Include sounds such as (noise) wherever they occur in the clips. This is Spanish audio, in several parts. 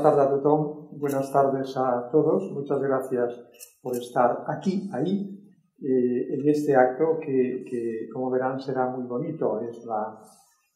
Tardes a buenas tardes a todos. Muchas gracias por estar aquí, ahí, eh, en este acto que, como verán, será muy bonito. Es la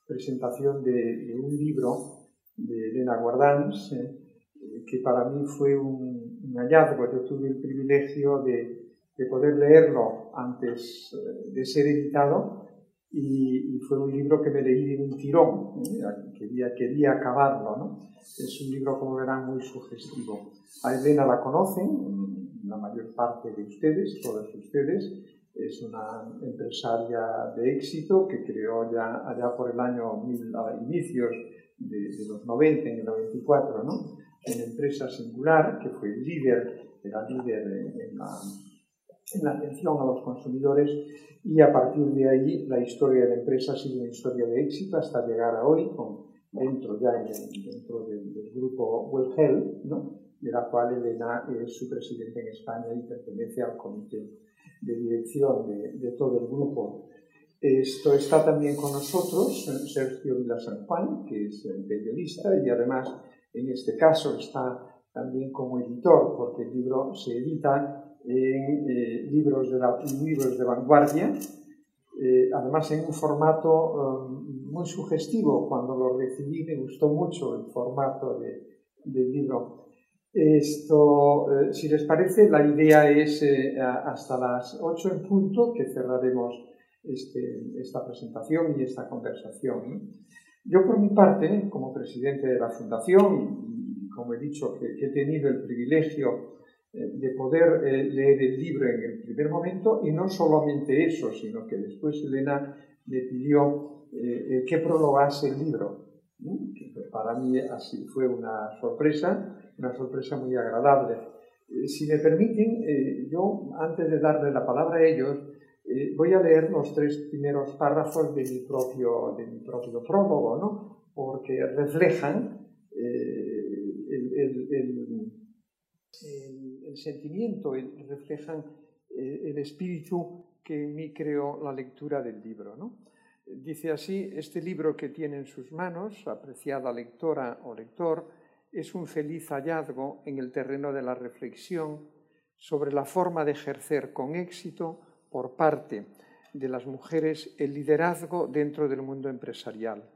presentación de, de un libro de Elena Guardans, eh, que para mí fue un, hallazgo. Yo tuve el privilegio de, de poder leerlo antes eh, de ser editado y, y, fue un libro que me leí de un tirón, ¿eh? quería, quería acabarlo. ¿no? Es un libro, como verán, muy sugestivo. A Elena la conocen, la mayor parte de ustedes, todos ustedes. Es una empresaria de éxito que creó ya allá por el año mil, a inicios de, de, los 90, en el 94, ¿no? Una empresa singular que fue líder, era líder en, en la en la atención a los consumidores y a partir de ahí la historia de la empresa ha sido una historia de éxito hasta llegar a hoy con, dentro ya en el, dentro del, del grupo WellHealth, ¿no? de la cual Elena es su presidente en España y pertenece al comité de dirección de, de todo el grupo. Esto está también con nosotros Sergio Vila San Juan, que es periodista y además en este caso está también como editor, porque el libro se edita en eh, libros, de la, libros de vanguardia, eh, además en un formato um, muy sugestivo. Cuando lo recibí me gustó mucho el formato de, del libro. Esto, eh, si les parece, la idea es eh, hasta las 8 en punto que cerraremos este, esta presentación y esta conversación. Yo, por mi parte, como presidente de la Fundación, y como he dicho, que, que he tenido el privilegio de poder eh, leer el libro en el primer momento y no solamente eso, sino que después Elena le pidió eh, que prologase el libro. Que para mí así fue una sorpresa, una sorpresa muy agradable. si me permiten, yo antes de darle la palabra a ellos, voy a leer los tres primeros párrafos de mi propio, de mi propio prólogo, ¿no? porque reflejan el, el, el, el, sentimiento, reflejan eh, el espíritu que en mí creó la lectura del libro. ¿no? Dice así, este libro que tiene en sus manos, apreciada lectora o lector, es un feliz hallazgo en el terreno de la reflexión sobre la forma de ejercer con éxito por parte de las mujeres el liderazgo dentro del mundo empresarial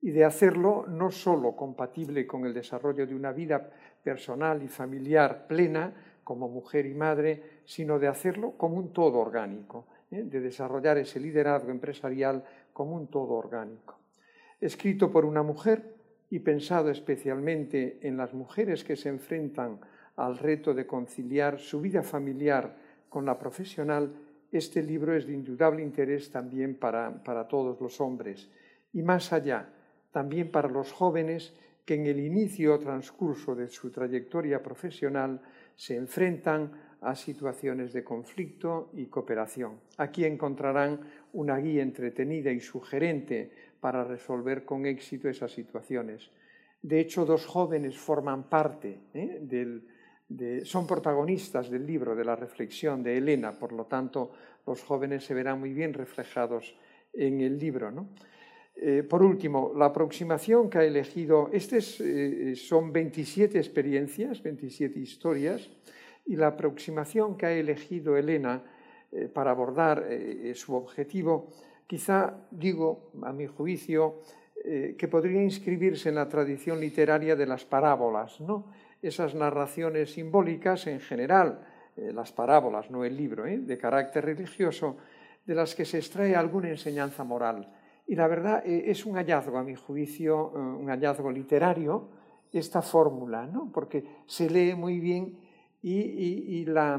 y de hacerlo no solo compatible con el desarrollo de una vida personal y familiar plena como mujer y madre, sino de hacerlo como un todo orgánico, ¿eh? de desarrollar ese liderazgo empresarial como un todo orgánico. Escrito por una mujer y pensado especialmente en las mujeres que se enfrentan al reto de conciliar su vida familiar con la profesional, este libro es de indudable interés también para, para todos los hombres y más allá, también para los jóvenes que en el inicio o transcurso de su trayectoria profesional se enfrentan a situaciones de conflicto y cooperación. Aquí encontrarán una guía entretenida y sugerente para resolver con éxito esas situaciones. De hecho, dos jóvenes forman parte ¿eh? del, de, son protagonistas del libro, de la reflexión de Elena, por lo tanto, los jóvenes se verán muy bien reflejados en el libro. ¿no? Eh, por último, la aproximación que ha elegido, estas eh, son 27 experiencias, 27 historias, y la aproximación que ha elegido Elena eh, para abordar su objetivo, quizá digo, a mi juicio, que podría inscribirse en la tradición literaria de las parábolas, ¿no? esas narraciones simbólicas en general, las parábolas, no el libro, de carácter religioso, de las que se extrae alguna enseñanza moral y la verdad eh, es un hallazgo, a mi juicio, eh, un hallazgo literario, esta fórmula, ¿no? porque se lee muy bien y, y, y, la,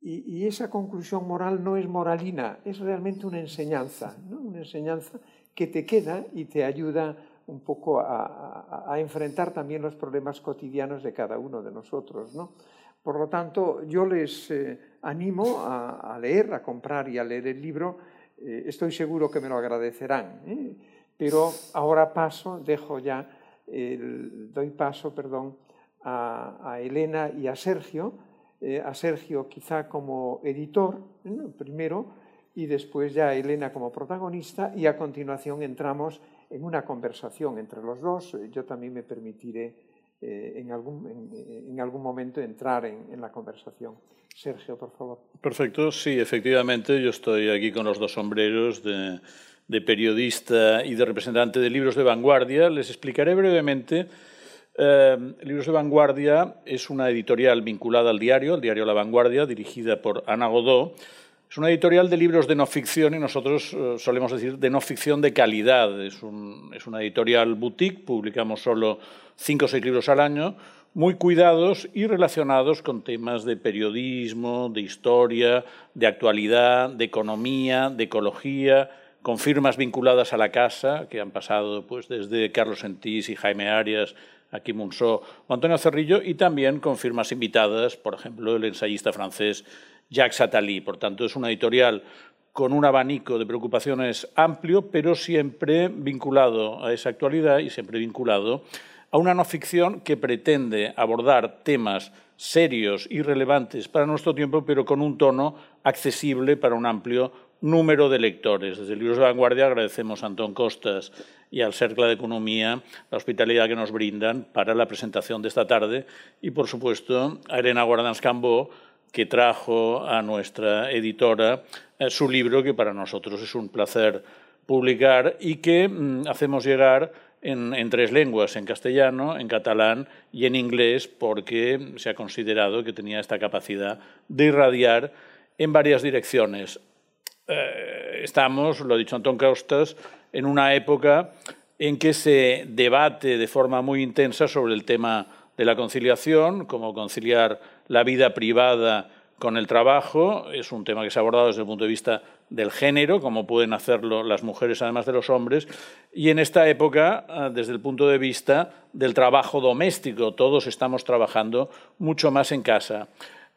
y, esa conclusión moral no es moralina, es realmente una enseñanza, ¿no? una enseñanza que te queda y te ayuda un poco a, a, a, enfrentar también los problemas cotidianos de cada uno de nosotros. ¿no? Por lo tanto, yo les eh, animo a, a leer, a comprar y a leer el libro eh, estoy seguro que me lo agradecerán. ¿eh? Pero ahora paso, dejo ya, doy paso, perdón, a, Elena y a Sergio, eh, a Sergio quizá como editor, primero, y después ya a Elena como protagonista, y a continuación entramos en una conversación entre los dos. Yo también me permitiré eh, en, algún, en, algún momento entrar en, la conversación. Sergio, por favor. Perfecto, sí, efectivamente, yo estoy aquí con los dos sombreros de, de periodista y de representante de libros de vanguardia. Les explicaré brevemente. Eh, libros de Vanguardia es una editorial vinculada al diario, el diario La Vanguardia, dirigida por Ana Godó, es una editorial de libros de no ficción y nosotros eh, solemos decir de no ficción de calidad. Es, una editorial boutique, publicamos solo cinco o seis libros al año, muy cuidados y relacionados con temas de periodismo, de historia, de actualidad, de economía, de ecología, con firmas vinculadas a la casa, que han pasado pues, desde Carlos Sentís y Jaime Arias, aquí Munsó o Antonio Cerrillo, y también con firmas invitadas, por ejemplo, el ensayista francés Jacques Attali. Por tanto, es una editorial con un abanico de preocupaciones amplio, pero siempre vinculado a esa actualidad y siempre vinculado a una no ficción que pretende abordar temas serios y relevantes para nuestro tiempo, pero con un tono accesible para un amplio número de lectores. Desde Libros de Vanguardia agradecemos a Antón Costas y al Cercle de Economía la hospitalidad que nos brindan para la presentación de esta tarde y, por supuesto, a Elena Guardans Cambó, que trajo a nuestra editora eh, su libro, que para nosotros es un placer publicar y que mm, hacemos llegar en, tres lenguas, en castellano, en catalán y en inglés, porque se ha considerado que tenía esta capacidad de irradiar en varias direcciones. Eh, estamos, lo ha dicho Antón Costas, en una época en que se debate de forma muy intensa sobre el tema de la conciliación, cómo conciliar la vida privada con el trabajo. Es un tema que se ha abordado desde el punto de vista del género, como pueden hacerlo las mujeres además de los hombres, y en esta época ah, desde el punto de vista del trabajo doméstico. Todos estamos trabajando mucho más en casa.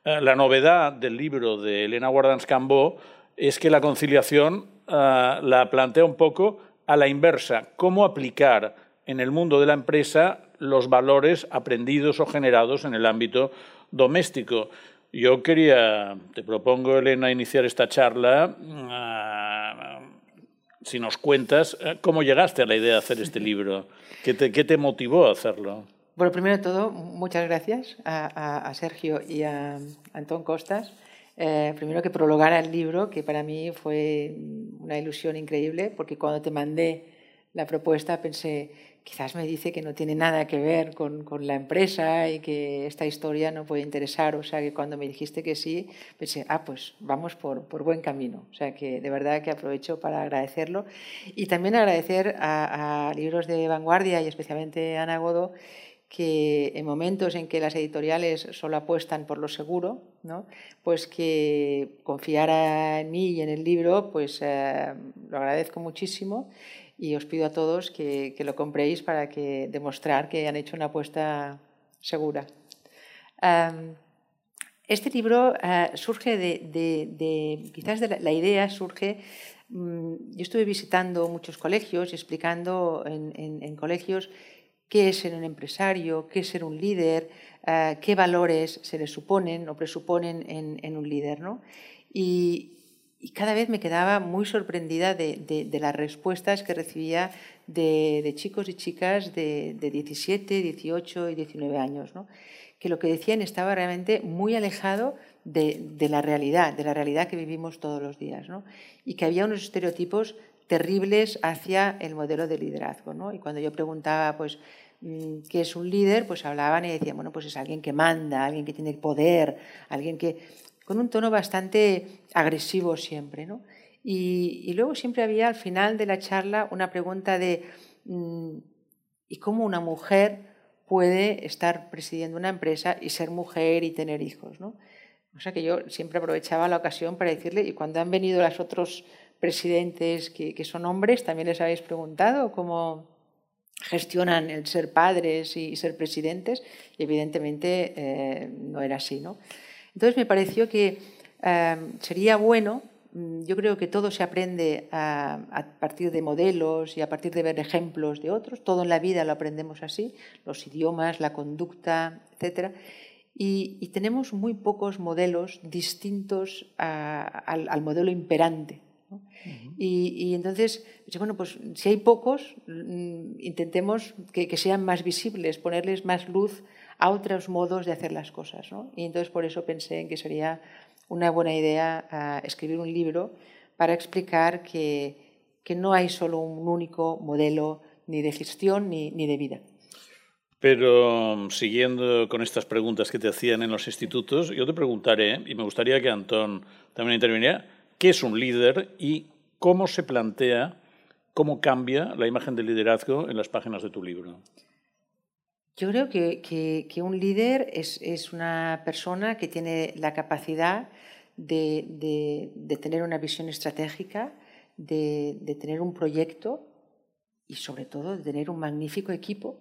Ah, la novedad del libro de Elena Guardans Cambó es que la conciliación ah, la plantea un poco a la inversa, cómo aplicar en el mundo de la empresa los valores aprendidos o generados en el ámbito doméstico. Yo quería, te propongo, Elena, iniciar esta charla. Ah, si nos cuentas eh, cómo llegaste a la idea de hacer este (laughs) libro, qué te, motivó a hacerlo. Bueno, primero de todo, muchas gracias a, Sergio y a Antón Costas. Eh, primero que prologara el libro, que para mí fue una ilusión increíble, porque cuando te mandé la propuesta pensé, quizás me dice que no tiene nada que ver con, con, la empresa y que esta historia no puede interesar. O sea, que cuando me dijiste que sí, pensé, ah, pues vamos por, por buen camino. O sea, que de verdad que aprovecho para agradecerlo. Y también agradecer a, a Libros de Vanguardia y especialmente a Ana Godo, que en momentos en que las editoriales solo apuestan por lo seguro, ¿no? pues que confiara en mí y en el libro, pues eh, lo agradezco muchísimo y os pido a todos que, lo compréis para que demostrar que han hecho una apuesta segura. este libro eh, surge de, quizás de la, idea surge, mm, yo estuve visitando muchos colegios y explicando en, colegios qué es ser un empresario, qué es ser un líder, eh, qué valores se le suponen o presuponen en, un líder. ¿no? Y, y cada vez me quedaba muy sorprendida de, las respuestas que recibía de, chicos y chicas de, 17, 18 y 19 años, que lo que decían estaba realmente muy alejado de, la realidad, de la realidad que vivimos todos los días, y que había unos estereotipos terribles hacia el modelo de liderazgo. Y cuando yo preguntaba, pues, mm, ¿qué es un líder? Pues hablaban y decían, bueno, pues es alguien que manda, alguien que tiene poder, alguien que con un tono bastante agresivo siempre. ¿no? Y, luego siempre había al final de la charla una pregunta de mm, ¿y cómo una mujer puede estar presidiendo una empresa y ser mujer y tener hijos? ¿no? O sea que yo siempre aprovechaba la ocasión para decirle, y cuando han venido los otros presidentes que, son hombres, también les habéis preguntado cómo gestionan el ser padres y ser presidentes, y evidentemente eh, no era así. ¿no? Entonces me pareció que em, sería bueno, mm, yo creo que todo se aprende a, partir de modelos y a partir de ver ejemplos de otros, todo en la vida lo aprendemos así, los idiomas, la conducta, etc. Y, tenemos muy pocos modelos distintos al, modelo imperante. y, entonces, bueno, pues si hay pocos, mm, intentemos que, sean más visibles, ponerles más luz a otros modos de hacer las cosas. Y entonces por eso pensé en que sería una buena idea ah, escribir un libro para explicar que, que, no hay solo un único modelo ni de gestión ni, ni de vida. Pero siguiendo con estas preguntas que te hacían en los institutos, yo te preguntaré, y me gustaría que Antón también interviniera, ¿qué es un líder y cómo se plantea, cómo cambia la imagen del liderazgo en las páginas de tu libro? Yo creo que, que, un líder es, es, una persona que tiene la capacidad de, de, de tener una visión estratégica, de, de tener un proyecto y sobre todo de tener un magnífico equipo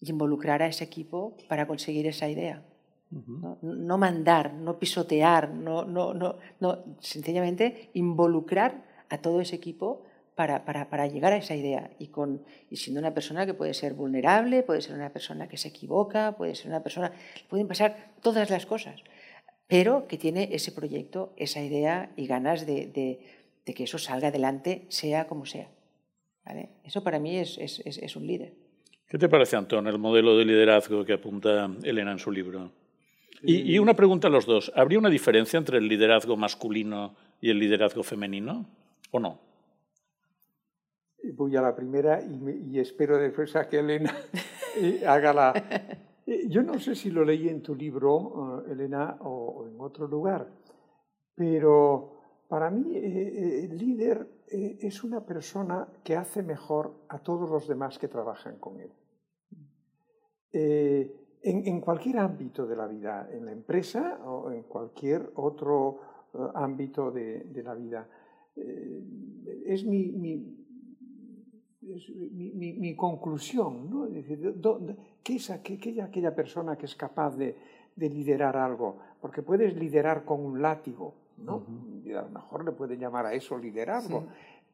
y involucrar a ese equipo para conseguir esa idea. ¿no? mandar, no pisotear, no, no, no, no, sencillamente involucrar a todo ese equipo para, llegar a esa idea. Y, con, y siendo una persona que puede ser vulnerable, puede ser una persona que se equivoca, puede ser una persona... Pueden pasar todas las cosas, pero que tiene ese proyecto, esa idea y ganas de, que eso salga adelante, sea como sea. Eso para mí es un líder. ¿Qué te parece, Antón, el modelo de liderazgo que apunta Elena en su libro? Y, una pregunta a los dos. ¿Habría una diferencia entre el liderazgo masculino y el liderazgo femenino o no? Voy a la primera y, espero después a que Elena (laughs) eh, haga la... (laughs) Eh, yo no sé si lo leí en tu libro, eh, Elena, o, en otro lugar, pero para mí el líder es una persona que hace mejor a todos los demás que trabajan con él. Eh, en, cualquier ámbito de la vida, en la empresa o en cualquier otro ámbito de, la vida. Eh, es mi, mi, conclusión, ¿no? ¿qué es aquella, aquella persona que es capaz de, liderar algo? Porque puedes liderar con un látigo, ¿no? a lo mejor le pueden llamar a eso liderazgo,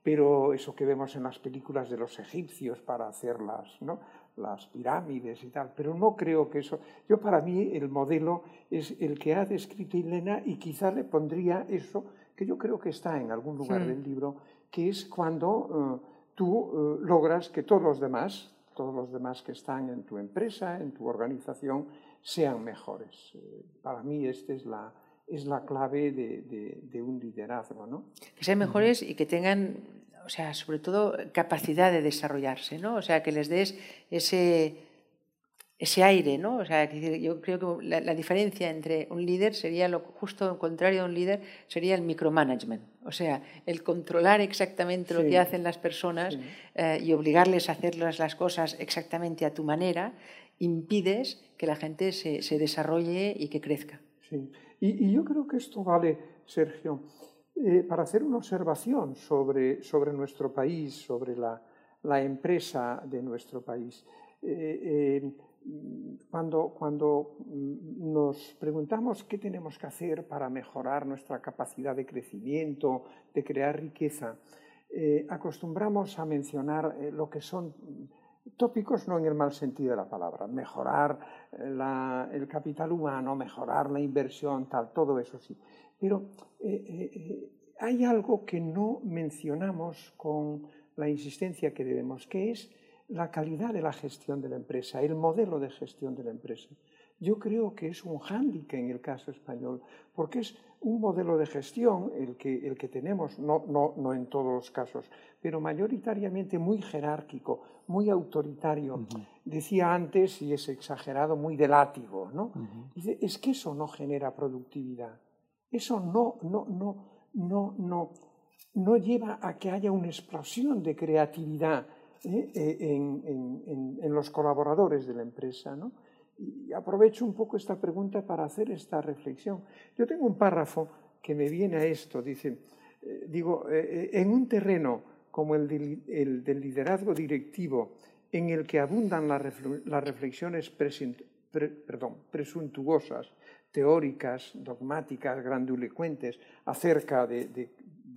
pero eso que vemos en las películas de los egipcios para hacerlas, ¿no? las pirámides y tal, pero no creo que eso... Yo para mí el modelo es el que ha descrito Elena y quizá le pondría eso, que yo creo que está en algún lugar del libro, que es cuando eh, tú eh, logras que todos los demás, todos los demás que están en tu empresa, en tu organización, sean mejores. Eh, para mí esta es la, es la clave de, de, un liderazgo. ¿no? Que sean mejores y que tengan o sea, sobre todo capacidad de desarrollarse, ¿no? O sea, que les des ese, ese aire, ¿no? O sea, yo creo que la, diferencia entre un líder sería lo justo lo contrario de un líder, sería el micromanagement, o sea, el controlar exactamente lo que hacen las personas eh, y obligarles a hacer las, cosas exactamente a tu manera, impides que la gente se, se desarrolle y que crezca. Sí, y, y yo creo que esto vale, Sergio, eh, para hacer una observación sobre, sobre nuestro país, sobre la, la, empresa de nuestro país. Eh, cuando, cuando nos preguntamos qué tenemos que hacer para mejorar nuestra capacidad de crecimiento, de crear riqueza, acostumbramos a mencionar lo que son tópicos no en el mal sentido de la palabra, mejorar la, el capital humano, mejorar la inversión, tal, todo eso sí. Pero eh, eh, eh, hay algo que no mencionamos con la insistencia que debemos, que es la calidad de la gestión de la empresa, el modelo de gestión de la empresa. Yo creo que es un hándicap en el caso español, porque es un modelo de gestión el que, el que tenemos, no, no, no en todos los casos, pero mayoritariamente muy jerárquico, muy autoritario. Decía antes, y es exagerado, muy de látigo. ¿no? Dice, es que eso no genera productividad. Eso no, no, no, no, no, no lleva a que haya una explosión de creatividad ¿eh? Eh, en, en, los colaboradores de la empresa. ¿no? Y aprovecho un poco esta pregunta para hacer esta reflexión. Yo tengo un párrafo que me viene a esto, dice, eh, digo, en un terreno como el, del liderazgo directivo, en el que abundan las, reflexiones perdón, presuntuosas teóricas, dogmáticas, grandilocuentes acerca de,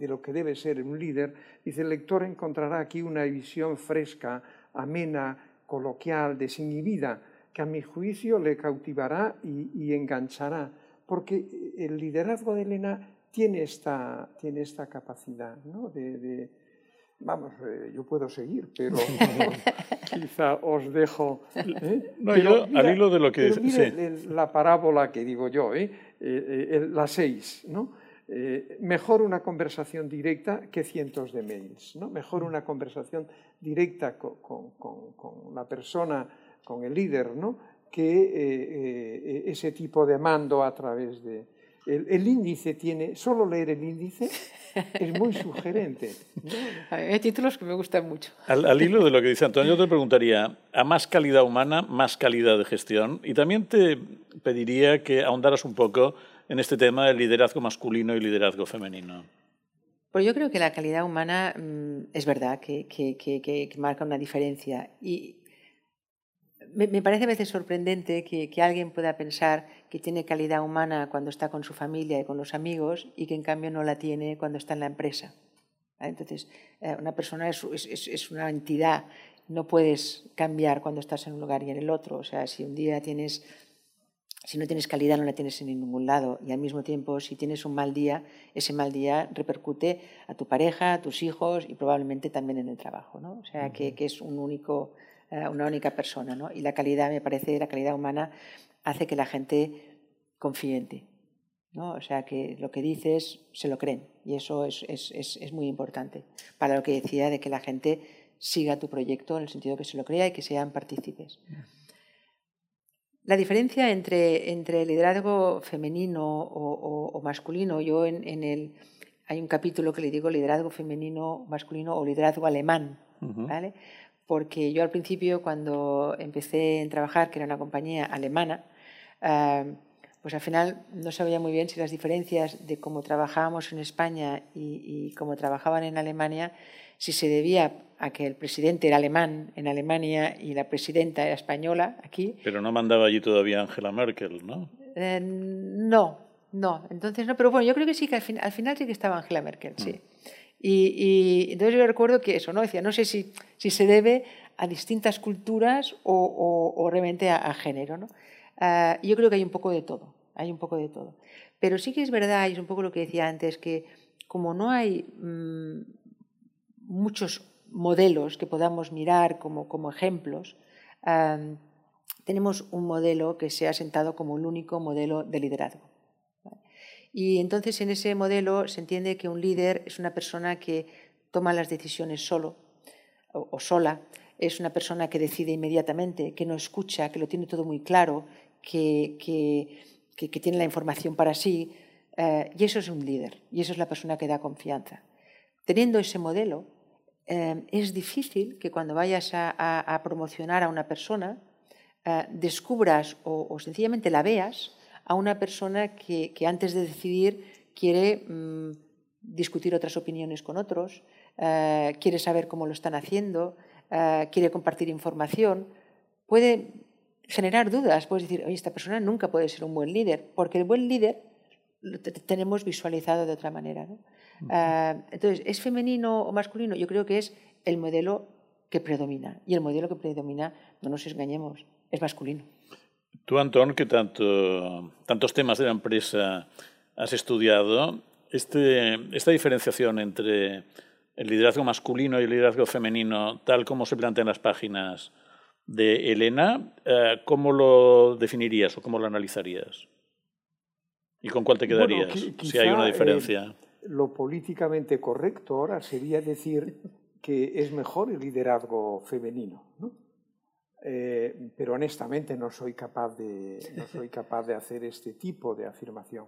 lo que debe ser un líder, dice el lector encontrará aquí una visión fresca, amena, coloquial, desinhibida, que a mi juicio le cautivará y, enganchará, porque el liderazgo de Elena tiene esta, tiene esta capacidad ¿no? de, Vamos, eh, yo puedo seguir, pero (laughs) quizá os dejo. ¿eh? No, yo, al hilo de lo que mire la parábola que digo yo, ¿eh? la seis, ¿no? Mejor una conversación directa que cientos de mails, ¿no? Mejor una conversación directa con, con, con la persona, con el líder, ¿no? Que ese tipo de mando a través de, el, índice tiene, solo leer el índice es muy sugerente. (laughs) Hay títulos que me gustan mucho. Al, hilo de lo que dice Antonio, te preguntaría, a más calidad humana, más calidad de gestión. Y también te pediría que ahondaras un poco en este tema del liderazgo masculino y liderazgo femenino. Pues yo creo que la calidad humana mm, es verdad que, que, que, marca una diferencia. Y, me, parece a veces sorprendente que, alguien pueda pensar que tiene calidad humana cuando está con su familia y con los amigos y que en cambio no la tiene cuando está en la empresa. Entonces, eh, una persona es, es, una entidad, no puedes cambiar cuando estás en un lugar y en el otro. O sea, si un día tienes, si no tienes calidad no la tienes en ningún lado y al mismo tiempo si tienes un mal día, ese mal día repercute a tu pareja, a tus hijos y probablemente también en el trabajo. ¿no? O sea, que, que es un único eh, una única persona. ¿no? Y la calidad, me parece, la calidad humana hace que la gente confíe en ti. ¿no? O sea, que lo que dices se lo creen. Y eso es, es, es, muy importante para lo que decía de que la gente siga tu proyecto en el sentido que se lo crea y que sean partícipes. La diferencia entre, entre liderazgo femenino o, masculino, yo en, en, el, hay un capítulo que le digo liderazgo femenino, masculino o liderazgo alemán, ¿vale? porque yo al principio cuando empecé a trabajar, que era una compañía alemana, eh, pues al final no sabía muy bien si las diferencias de cómo trabajábamos en España y, cómo trabajaban en Alemania, si se debía a que el presidente era alemán en Alemania y la presidenta era española aquí. Pero no mandaba allí todavía Angela Merkel, ¿no? Eh, no, no. Entonces no, pero bueno, yo creo que sí que al, final sí que estaba Angela Merkel, sí. Mm. Y, entonces yo recuerdo que eso, ¿no? Decía, no sé si, si se debe a distintas culturas o, o, realmente a, género, ¿no? Ah, yo creo que hay un poco de todo, hay un poco de todo. Pero sí que es verdad, y es un poco lo que decía antes, que como no hay mm, muchos modelos que podamos mirar como, como ejemplos, tenemos un modelo que se ha sentado como el único modelo de liderazgo. Y entonces en ese modelo se entiende que un líder es una persona que toma las decisiones solo o, sola, es una persona que decide inmediatamente, que no escucha, que lo tiene todo muy claro, que, que, tiene la información para sí. Eh, y eso es un líder, y eso es la persona que da confianza. Teniendo ese modelo, eh, es difícil que cuando vayas a, promocionar a una persona, eh, descubras o sencillamente la veas a una persona que, antes de decidir quiere mm, discutir otras opiniones con otros, eh, quiere saber cómo lo están haciendo, quiere compartir información, puede generar dudas, puedes decir, esta persona nunca puede ser un buen líder, porque el buen líder lo tenemos visualizado de otra manera. Eh, entonces, ¿es femenino o masculino? Yo creo que es el modelo que predomina. Y el modelo que predomina, no nos engañemos, es masculino. Tú, Antón, que tanto, tantos temas de la empresa has estudiado, este, esta diferenciación entre el liderazgo masculino y el liderazgo femenino, tal como se plantea en las páginas de Elena, eh, ¿cómo lo definirías o cómo lo analizarías? ¿Y con cuál te quedarías, si hay una diferencia? Lo políticamente correcto ahora sería decir que es mejor el liderazgo femenino, ¿no? Eh, pero honestamente no soy, capaz de, no soy capaz de hacer este tipo de afirmación.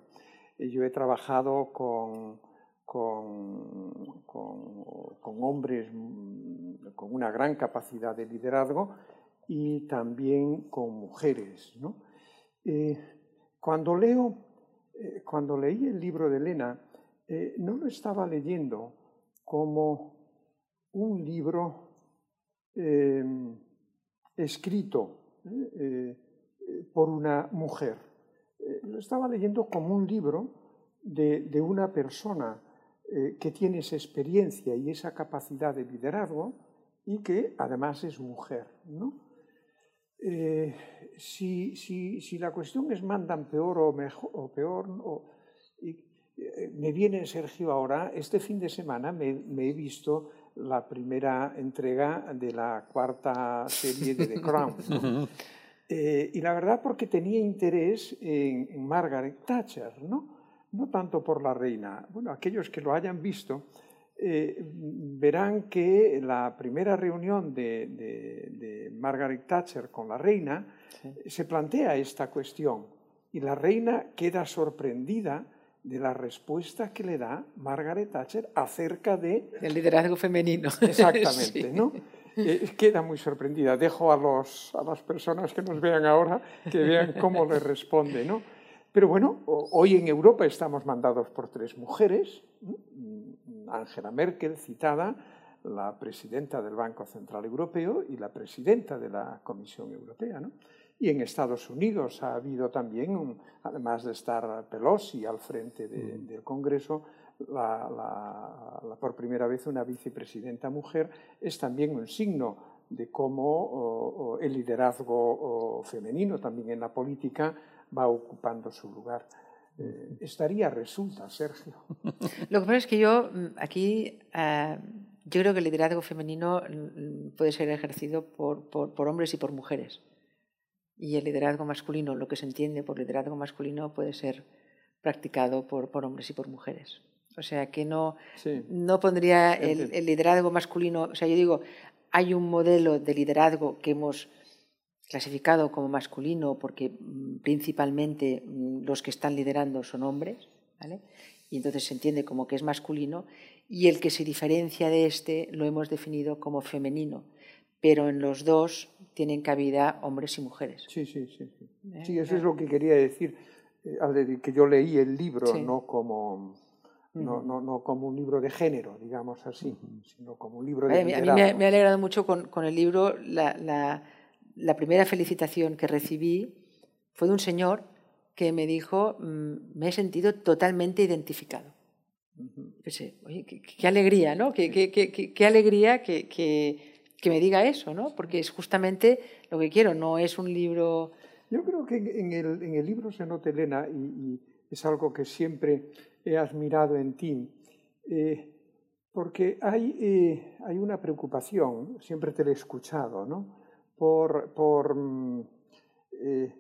Eh, yo he trabajado con, con, con, hombres mm, con una gran capacidad de liderazgo y también con mujeres. Eh, cuando, leo, cuando leí el libro de Elena, no lo estaba leyendo como un libro escrito eh, eh, por una mujer. Eh, lo estaba leyendo como un libro de, una persona que tiene esa experiencia y esa capacidad de liderazgo y que además es mujer. si, la cuestión es mandan peor o, mejor, o peor, Eh, me viene, Sergio, ahora, este fin de semana me, he visto la primera entrega de la cuarta serie de The Crown. (laughs) Eh, y la verdad porque tenía interés en, Margaret Thatcher, ¿no? no tanto por la reina. Bueno, aquellos que lo hayan visto eh, verán que la primera reunión de, Margaret Thatcher con la reina se plantea esta cuestión y la reina queda sorprendida de la respuesta que le da Margaret Thatcher acerca de... El liderazgo femenino. (laughs) Exactamente, ¿no? Eh, queda muy sorprendida. Dejo a, los, a las personas que nos vean ahora que vean cómo le responde, ¿no? Pero bueno, hoy en Europa estamos mandados por tres mujeres. Angela Merkel, citada, la presidenta del Banco Central Europeo y la presidenta de la Comisión Europea. ¿no? Y en Estados Unidos ha habido también, además de estar Pelosi al frente mm. del Congreso, por primera vez una vicepresidenta mujer, es también un signo de cómo el liderazgo femenino también en la política va ocupando su lugar. Eh, estaría resulta, Sergio. Lo que pasa es que yo mm, aquí, eh, yo creo que el liderazgo femenino mm, puede ser ejercido por, por, hombres y por mujeres y el liderazgo masculino, lo que se entiende por liderazgo masculino, puede ser practicado por, por hombres y por mujeres. O sea, que no, no pondría el, el, liderazgo masculino, o sea, yo digo, hay un modelo de liderazgo que hemos clasificado como masculino porque mm, principalmente mm, los que están liderando son hombres, ¿vale? y entonces se entiende como que es masculino, y el que se diferencia de este lo hemos definido como femenino pero en los dos tienen cabida hombres y mujeres. Sí, sí, sí. Sí, ¿Eh? eso es lo que quería decir, eh, que yo leí el libro no, como, no, no, no, como un libro de género, digamos así, sino como un libro de... A mí, a mí me, ha alegrado mucho con, con el libro la, la, la, primera felicitación que recibí fue de un señor que me dijo, mm, me he sentido totalmente identificado. Pensé, oye, qué, alegría, ¿no? Qué, qué, qué alegría que, que me diga eso, ¿no? Porque es justamente lo que quiero, no es un libro... Yo creo que en el, en el libro se nota, Elena, y, es algo que siempre he admirado en ti, eh, porque hay, eh, hay una preocupación, siempre te lo he escuchado, ¿no? Por, por, mm, eh,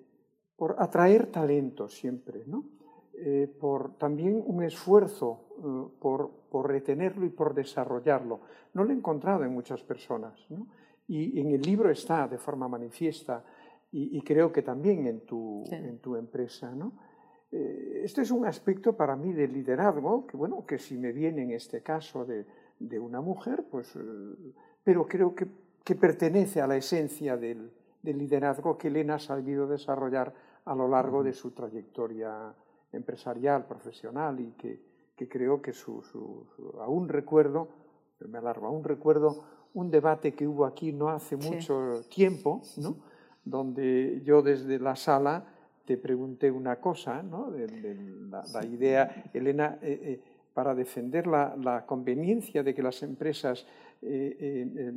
por atraer talento siempre, ¿no? Por también un esfuerzo por, por retenerlo y por desarrollarlo. No lo he encontrado en muchas personas. Y en el libro está de forma manifiesta y, creo que también en tu, en tu empresa. ¿no? Eh, este es un aspecto para mí de liderazgo, que bueno, que si me viene en este caso de, de una mujer, pues, eh, pero creo que, que, pertenece a la esencia del, del, liderazgo que Elena ha sabido desarrollar a lo largo de su trayectoria empresarial, profesional y que, que creo que su, aún recuerdo, me alargo, aún recuerdo un debate que hubo aquí no hace mucho tiempo, ¿no? donde yo desde la sala te pregunté una cosa, ¿no? de, la, idea, Elena, eh, eh, para defender la, conveniencia de que las empresas eh,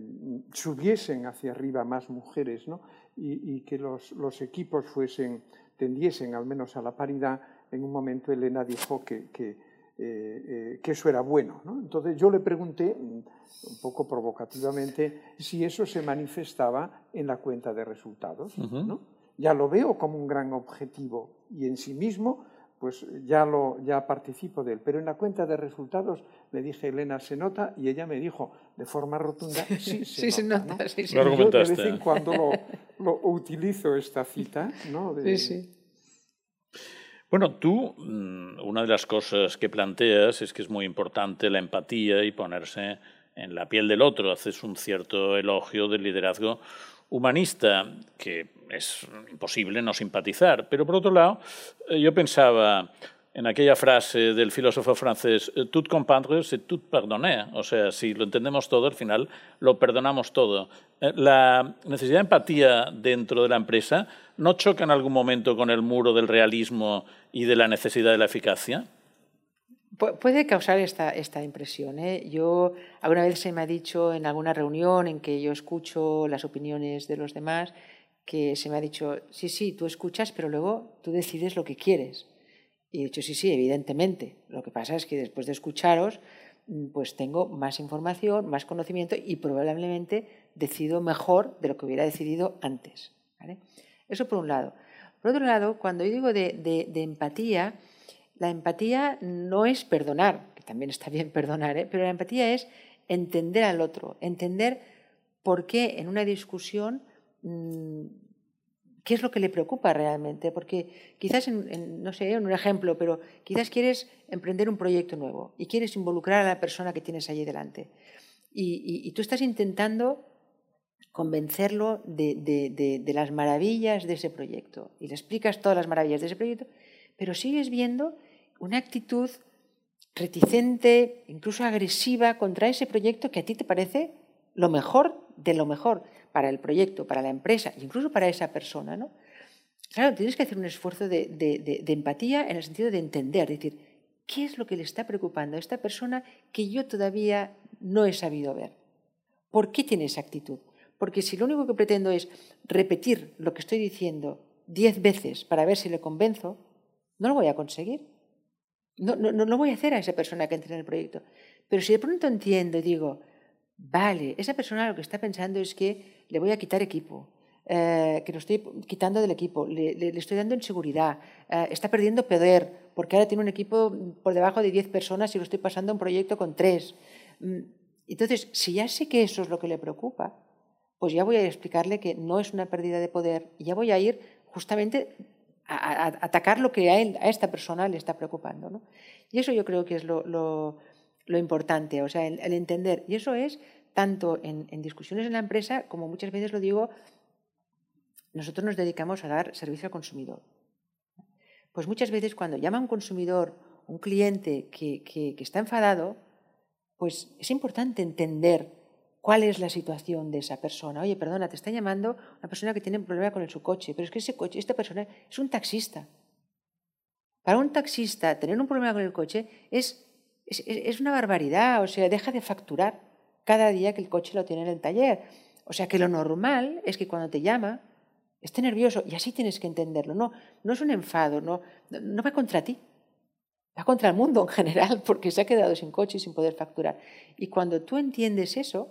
subiesen hacia arriba más mujeres ¿no? y, que los, los, equipos fuesen, tendiesen al menos a la paridad, en un momento Elena dijo que, que eh, eh, que eso era bueno. ¿no? Entonces yo le pregunté, mm, un poco provocativamente, si eso se manifestaba en la cuenta de resultados. ¿no? Ya lo veo como un gran objetivo y en sí mismo pues ya, lo, ya participo de él. Pero en la cuenta de resultados le dije, Elena, ¿se nota? Y ella me dijo de forma rotunda, sí, se (laughs) sí, nota. Se nota sí, sí. Yo de vez en cuando lo, lo utilizo esta cita. ¿no? De, sí, sí. Bueno, tú, mm, una de las cosas que planteas es que es muy importante la empatía y ponerse en la piel del otro. Haces un cierto elogio del liderazgo humanista, que es imposible no simpatizar. Pero por otro lado, eh, yo pensaba, en aquella frase del filósofo francés, eh, tout comprendre, c'est tout pardonner. O sea, si lo entendemos todo, al final lo perdonamos todo. Eh, la necesidad de empatía dentro de la empresa no choca en algún momento con el muro del realismo y de la necesidad de la eficacia. Puede causar esta, esta impresión. ¿eh? Yo, alguna vez se me ha dicho en alguna reunión en que yo escucho las opiniones de los demás, que se me ha dicho, sí, sí, tú escuchas, pero luego tú decides lo que quieres. Y he dicho, sí, sí, evidentemente. Lo que pasa es que después de escucharos, mm, pues tengo más información, más conocimiento y probablemente decido mejor de lo que hubiera decidido antes. Eso por un lado. Por otro lado, cuando yo digo de, empatía, la empatía no es perdonar, que también está bien perdonar, ¿eh? pero la empatía es entender al otro, entender por qué en una discusión mm, qué es lo que le preocupa realmente, porque quizás, no sé, en un ejemplo, pero quizás quieres emprender un proyecto nuevo y quieres involucrar a la persona que tienes allí delante. Y, tú estás intentando convencerlo de, las maravillas de ese proyecto. Y le explicas todas las maravillas de ese proyecto, pero sigues viendo una actitud reticente, incluso agresiva contra ese proyecto que a ti te parece lo mejor de lo mejor para el proyecto, para la empresa, incluso para esa persona. ¿no? Claro, tienes que hacer un esfuerzo de, empatía en el sentido de entender, decir, ¿qué es lo que le está preocupando a esta persona que yo todavía no he sabido ver? ¿Por qué tiene esa actitud? Porque si lo único que pretendo es repetir lo que estoy diciendo diez veces para ver si le convenzo, no lo voy a conseguir. No, no, no, voy a hacer a esa persona que entre en el proyecto. Pero si de pronto entiendo y digo, vale, esa persona lo que está pensando es que le voy a quitar equipo, eh, que lo estoy quitando del equipo, le, estoy dando inseguridad, eh, está perdiendo poder, porque ahora tiene un equipo por debajo de 10 personas y lo estoy pasando a un proyecto con 3. Mm, entonces, si ya sé que eso es lo que le preocupa, pues ya voy a explicarle que no es una pérdida de poder y ya voy a ir justamente a, atacar lo que a, esta persona le está preocupando. Y eso yo creo que es lo, importante, o sea, el entender. Y eso es tanto en, discusiones en la empresa como muchas veces lo digo, nosotros nos dedicamos a dar servicio al consumidor. Pues muchas veces cuando llama un consumidor, un cliente que, está enfadado, pues es importante entender cuál es la situación de esa persona. Oye, perdona, te está llamando una persona que tiene un problema con su coche, pero es que ese coche, esta persona es un taxista. Para un taxista tener un problema con el coche es, es, es una barbaridad, o sea, deja de facturar cada día que el coche lo tiene en el taller. O sea que lo normal es que cuando te llama esté nervioso y así tienes que entenderlo. No, no es un enfado, no, no va contra ti, va contra el mundo en general (laughs) porque se ha quedado sin coche y sin poder facturar. Y cuando tú entiendes eso,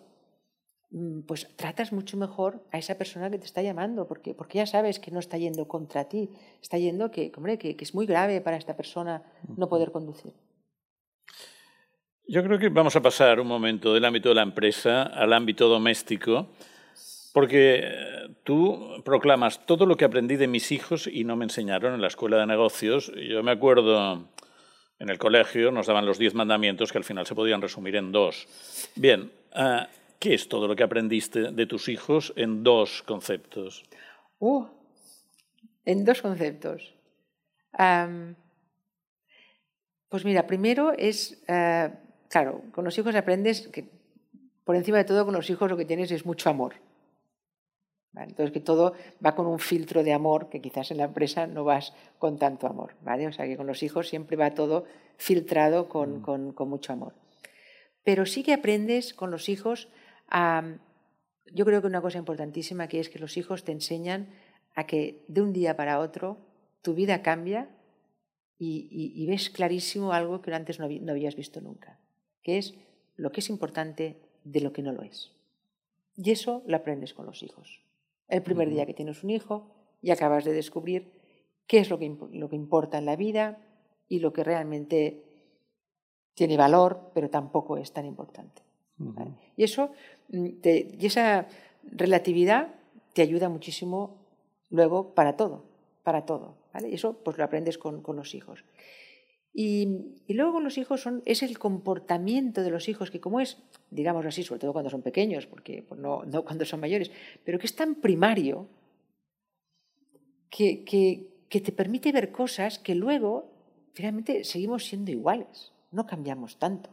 mm, pues tratas mucho mejor a esa persona que te está llamando, porque, porque ya sabes que no está yendo contra ti, está yendo que, hombre, que es muy grave para esta persona no poder conducir. Yo creo que vamos a pasar un momento del ámbito de la empresa al ámbito doméstico, porque eh, tú proclamas todo lo que aprendí de mis hijos y no me enseñaron en la escuela de negocios. Yo me acuerdo en el colegio nos daban los diez mandamientos que al final se podían resumir en dos. Bien, eh, ¿qué es todo lo que aprendiste de tus hijos en dos conceptos? Uh, en dos conceptos. pues mira, primero es eh, Claro, con los hijos aprendes que por encima de todo con los hijos lo que tienes es mucho amor. Entonces que todo va con un filtro de amor que quizás en la empresa no vas con tanto amor. ¿vale? O sea que con los hijos siempre va todo filtrado con, mm. con mucho amor. Pero sí que aprendes con los hijos a... Yo creo que una cosa importantísima que es que los hijos te enseñan a que de un día para otro tu vida cambia y, ves clarísimo algo que antes no habías visto nunca que es lo que es importante de lo que no lo es. Y eso lo aprendes con los hijos. El primer día que tienes un hijo y acabas de descubrir qué es lo que, lo que importa en la vida y lo que realmente tiene valor, pero tampoco es tan importante. Y eso mm, y esa relatividad te ayuda muchísimo luego para todo, para todo. ¿vale? eso pues lo aprendes con, con los hijos. Y, luego los hijos son, es el comportamiento de los hijos, que como es, digamos así, sobre todo cuando son pequeños, porque pues no, no, cuando son mayores, pero que es tan primario que, que, te permite ver cosas que luego finalmente seguimos siendo iguales, no cambiamos tanto.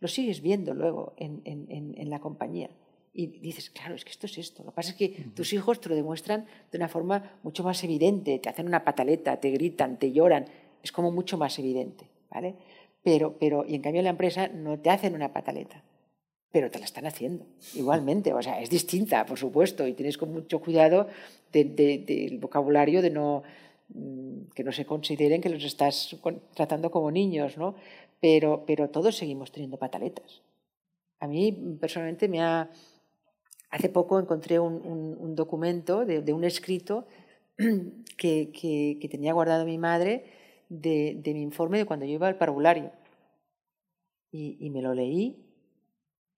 Lo sigues viendo luego en, en, en, la compañía. Y dices, claro, es que esto es esto. Lo que pasa es que tus hijos te lo demuestran de una forma mucho más evidente. Te hacen una pataleta, te gritan, te lloran es como mucho más evidente, ¿vale? Pero, pero, y en cambio la empresa no te hacen una pataleta, pero te la están haciendo igualmente, o sea, es distinta, por supuesto, y tienes con mucho cuidado del vocabulario de no, mm, que no se consideren que los estás tratando como niños, ¿no? Pero, pero todos seguimos teniendo pataletas. A mí personalmente me ha... Hace poco encontré un, documento de, un escrito (clears throat) que, que, tenía guardado mi madre de, mi informe de cuando yo iba al parvulario. Y, y me lo leí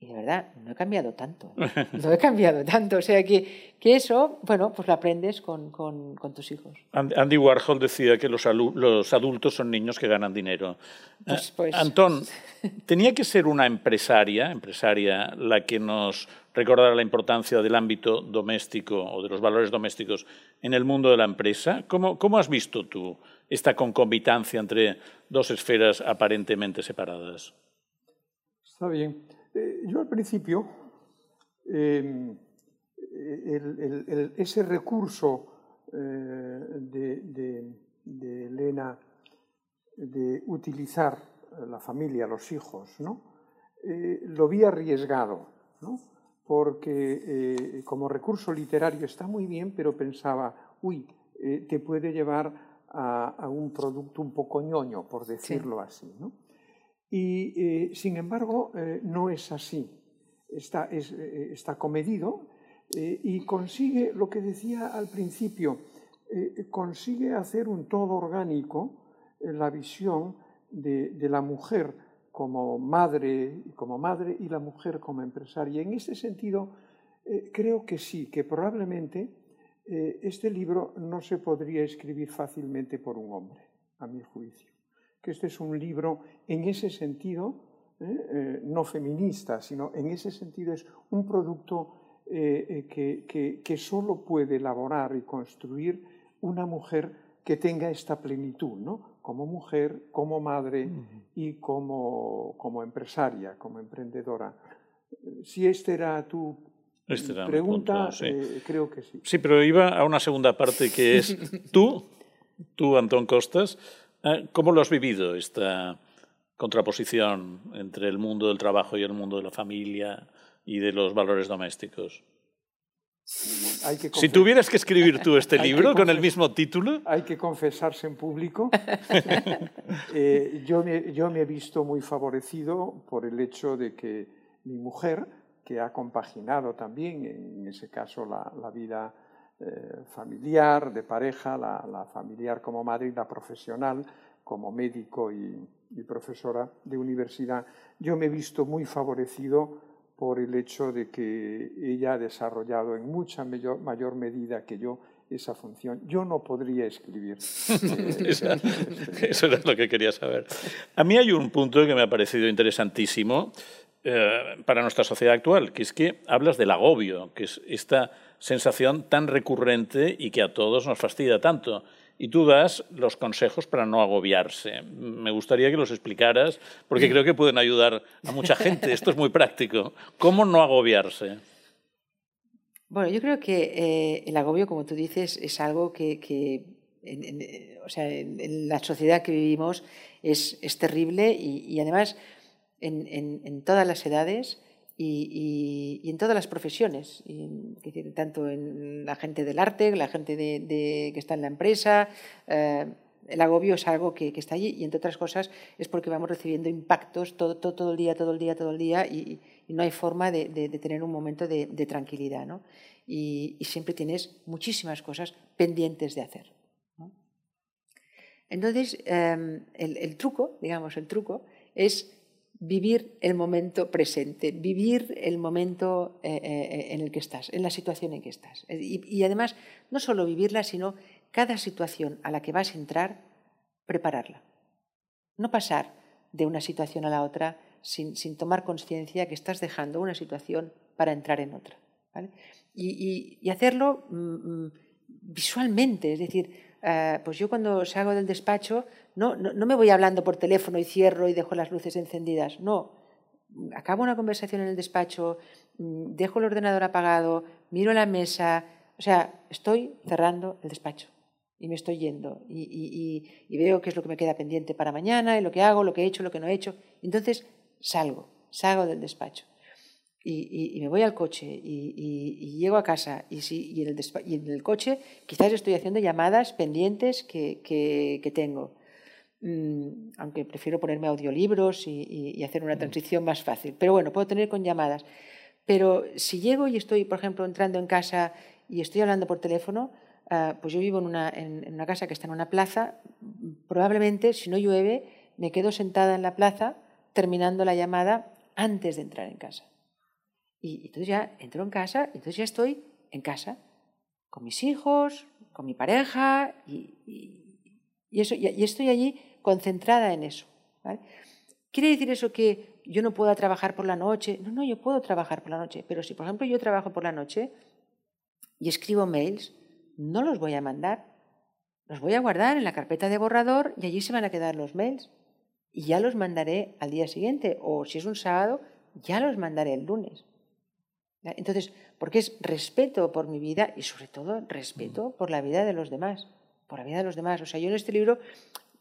y de verdad, no he cambiado tanto. No he (laughs) cambiado tanto. O sea que, que eso, bueno, pues lo aprendes con, con, con tus hijos. Andy Warhol decía que los, los, adultos son niños que ganan dinero. Pues, pues... Antón, (laughs) ¿tenía que ser una empresaria, empresaria la que nos recordara la importancia del ámbito doméstico o de los valores domésticos en el mundo de la empresa? ¿Cómo, cómo has visto tú esta concomitancia entre dos esferas aparentemente separadas? Está bien. Eh, yo al principio, em, ese recurso eh, de, Elena de utilizar la familia, los hijos, ¿no? Eh, lo vi arriesgado, ¿no? porque como recurso literario está muy bien, pero pensaba, uy, te puede llevar a, un producto un poco ñoño, por decirlo así. ¿no? Y, eh, sin embargo, eh, no es así. Está, eh, está comedido y consigue, lo que decía al principio, consigue hacer un todo orgánico la visión de, de, la mujer como madre, como madre y la mujer como empresaria. En ese sentido, creo que sí, que probablemente este libro no se podría escribir fácilmente por un hombre, a mi juicio que este es un libro en ese sentido, ¿eh? Eh, no feminista, sino en ese sentido es un producto eh, que, que, solo puede elaborar y construir una mujer que tenga esta plenitud, ¿no? como mujer, como madre y como, como empresaria, como emprendedora. Si esta era tu este pregunta, creo que sí. Sí, pero iba a una segunda parte que es (laughs) tú, tú, Antón Costas, eh, ¿Cómo lo has vivido esta contraposición entre el mundo del trabajo y el mundo de la familia y de los valores domésticos? si tuvieras que escribir tú este (laughs) libro con el mismo título. Hay que confesarse en público. (laughs) Eh, yo, me, yo me he visto muy favorecido por el hecho de que mi mujer, que ha compaginado también, en ese caso, la, la vida eh, familiar, de pareja, la, familiar como madre y la profesional como médico y, profesora de universidad. Yo me he visto muy favorecido por el hecho de que ella ha desarrollado en mucha mayor, medida que yo esa función. Yo no podría escribir. (laughs) eso, era lo que quería saber. A mí hay un punto que me ha parecido interesantísimo eh, para nuestra sociedad actual, que es que hablas del agobio, que es esta sensación tan recurrente y que a todos nos fastidia tanto. Y tú das los consejos para no agobiarse. Me gustaría que los explicaras, porque creo que pueden ayudar a mucha gente. Esto es muy práctico. ¿Cómo no agobiarse? Bueno, yo creo que eh, el agobio, como tú dices, es algo que, en, o sea, en, la sociedad que vivimos es, es terrible y, además en, todas las edades y, en todas las profesiones, tanto en la gente del arte, la gente que está en la empresa. Eh, el agobio es algo que, está allí y, entre otras cosas, es porque vamos recibiendo impactos todo, el día, todo el día, todo el día y, no hay forma de, tener un momento de, tranquilidad. ¿no? Y, siempre tienes muchísimas cosas pendientes de hacer. Entonces, em, el truco, digamos, el truco es vivir el momento presente, vivir el momento eh, eh, en el que estás, en la situación en que estás. Y, además, no solo vivirla, sino cada situación a la que vas a entrar, prepararla. No pasar de una situación a la otra sin, tomar conciencia que estás dejando una situación para entrar en otra. Y, hacerlo mm, mm, visualmente, es decir, eh, pues yo cuando salgo del despacho no, no, me voy hablando por teléfono y cierro y dejo las luces encendidas, no. Acabo una conversación en el despacho, mm, dejo el ordenador apagado, miro la mesa, o sea, estoy cerrando el despacho y me estoy yendo y, veo qué es lo que me queda pendiente para mañana y lo que hago, lo que he hecho, lo que no he hecho. Entonces salgo, salgo del despacho. y, me voy al coche y, llego a casa y, si, en el coche quizás estoy haciendo llamadas pendientes que, tengo. Mm, aunque prefiero ponerme audiolibros y, hacer una mm. transición más fácil. Pero bueno, puedo tener con llamadas. Pero si llego y estoy, por ejemplo, entrando en casa y estoy hablando por teléfono, ah, pues yo vivo en una, en una casa que está en una plaza, probablemente si no llueve me quedo sentada en la plaza terminando la llamada antes de entrar en casa. Y entonces ya entro en casa, y entonces ya estoy en casa, con mis hijos, con mi pareja, y, eso, y, estoy allí concentrada en eso. ¿Quiere decir eso que yo no pueda trabajar por la noche? No, no, yo puedo trabajar por la noche, pero si por ejemplo yo trabajo por la noche y escribo mails, no los voy a mandar, los voy a guardar en la carpeta de borrador y allí se van a quedar los mails. Y ya los mandaré al día siguiente, o si es un sábado, ya los mandaré el lunes. Entonces, porque es respeto por mi vida y sobre todo respeto por la vida de los demás, por la vida de los demás. O sea, yo en este libro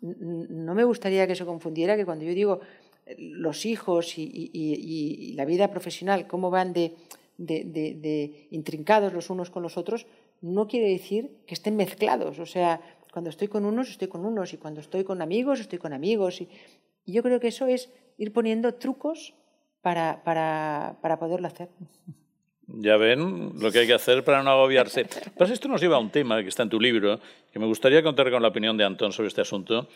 no me gustaría que se confundiera que cuando yo digo eh, los hijos y, la vida profesional, cómo van de, de, intrincados los unos con los otros, no quiere decir que estén mezclados. O sea, cuando estoy con unos, estoy con unos, y cuando estoy con amigos, estoy con amigos. Y, yo creo que eso es ir poniendo trucos para, para, para poderlo hacer. Ya ven lo que hay que hacer para no agobiarse. (laughs) Pero esto nos lleva a un tema que está en tu libro, que me gustaría contar con la opinión de Antón sobre este asunto,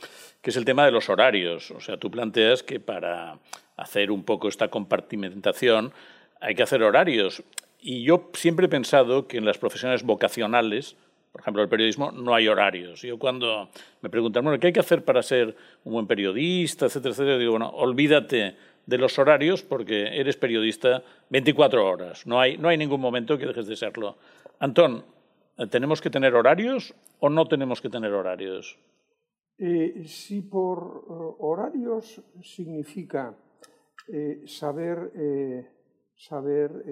que es el tema de los horarios. O sea, tú planteas que para hacer un poco esta compartimentación hay que hacer horarios. Y yo siempre he pensado que en las profesiones vocacionales, por ejemplo, el periodismo, no hay horarios. Yo cuando me preguntan, bueno, ¿qué hay que hacer para ser un buen periodista, etcétera, etcétera? Digo, bueno, olvídate de los horarios porque eres periodista 24 horas. No hay, no hay ningún momento que dejes de serlo. Antón, ¿tenemos que tener horarios o no tenemos que tener horarios? Eh, si por eh, horarios significa eh, saber, saber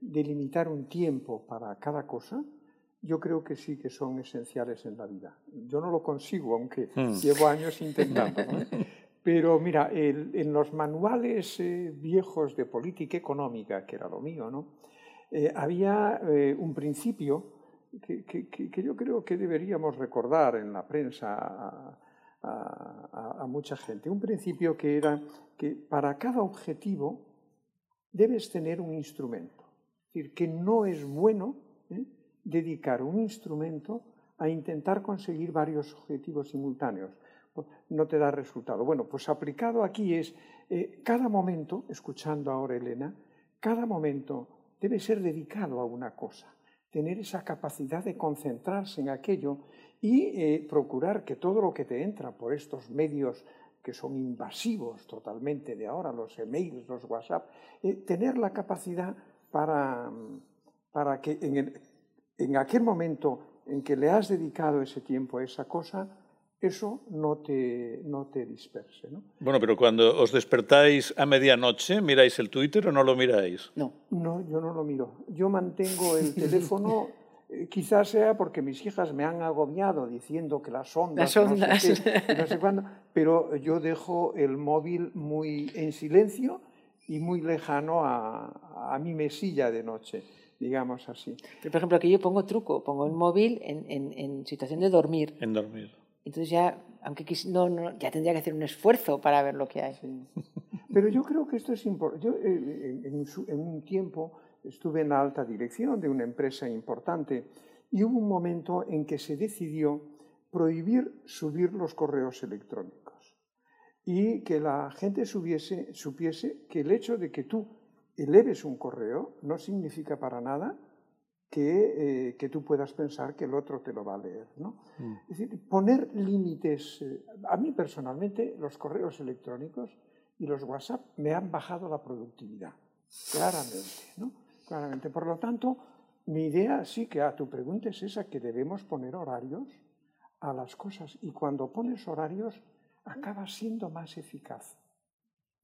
delimitar un tiempo para cada cosa, yo creo que sí que son esenciales en la vida. Yo no lo consigo, aunque hmm. llevo años intentando. (laughs) Pero mira, en los manuales eh, viejos de política económica, que era lo mío, ¿no? Eh, había eh, un principio que, yo creo que deberíamos recordar en la prensa a, a, mucha gente. Un principio que era que para cada objetivo debes tener un instrumento. Es decir, que no es bueno dedicar un instrumento a intentar conseguir varios objetivos simultáneos no te da resultado. Bueno, pues aplicado aquí es, eh, cada momento, escuchando ahora Elena, cada momento debe ser dedicado a una cosa, tener esa capacidad de concentrarse en aquello y eh, procurar que todo lo que te entra por estos medios que son invasivos totalmente de ahora, los emails, los WhatsApp, eh, tener la capacidad para, para que en, en aquel momento en que le has dedicado ese tiempo a esa cosa, eso no te, no te disperse. ¿no? Bueno, pero cuando os despertáis a medianoche, ¿miráis el Twitter o no lo miráis? No. No, yo no lo miro. Yo mantengo el teléfono, (laughs) eh, quizás sea porque mis hijas me han agobiado diciendo que las ondas, las ondas. No, sé no sé cuándo, pero yo dejo el móvil muy en silencio y muy lejano a, a mi mesilla de noche digamos así. Pero, por ejemplo, aquí yo pongo truco, pongo el móvil en, en, en situación de dormir. En dormir. Entonces ya, aunque no, ya tendría que hacer un esfuerzo para ver lo que hay. Pero yo creo que esto es importante. Yo eh, en, un tiempo estuve en la alta dirección de una empresa importante y hubo un momento en que se decidió prohibir subir los correos electrónicos y que la gente subiese, supiese que el hecho de que tú eleves un correo no significa para nada que, eh, que, tú puedas pensar que el otro te lo va a leer. ¿no? Mm. Es decir, poner límites. Eh, a mí personalmente los correos electrónicos y los WhatsApp me han bajado la productividad, claramente. ¿no? claramente. Por lo tanto, mi idea sí que a tu pregunta es esa, que debemos poner horarios a las cosas. Y cuando pones horarios, acabas siendo más eficaz.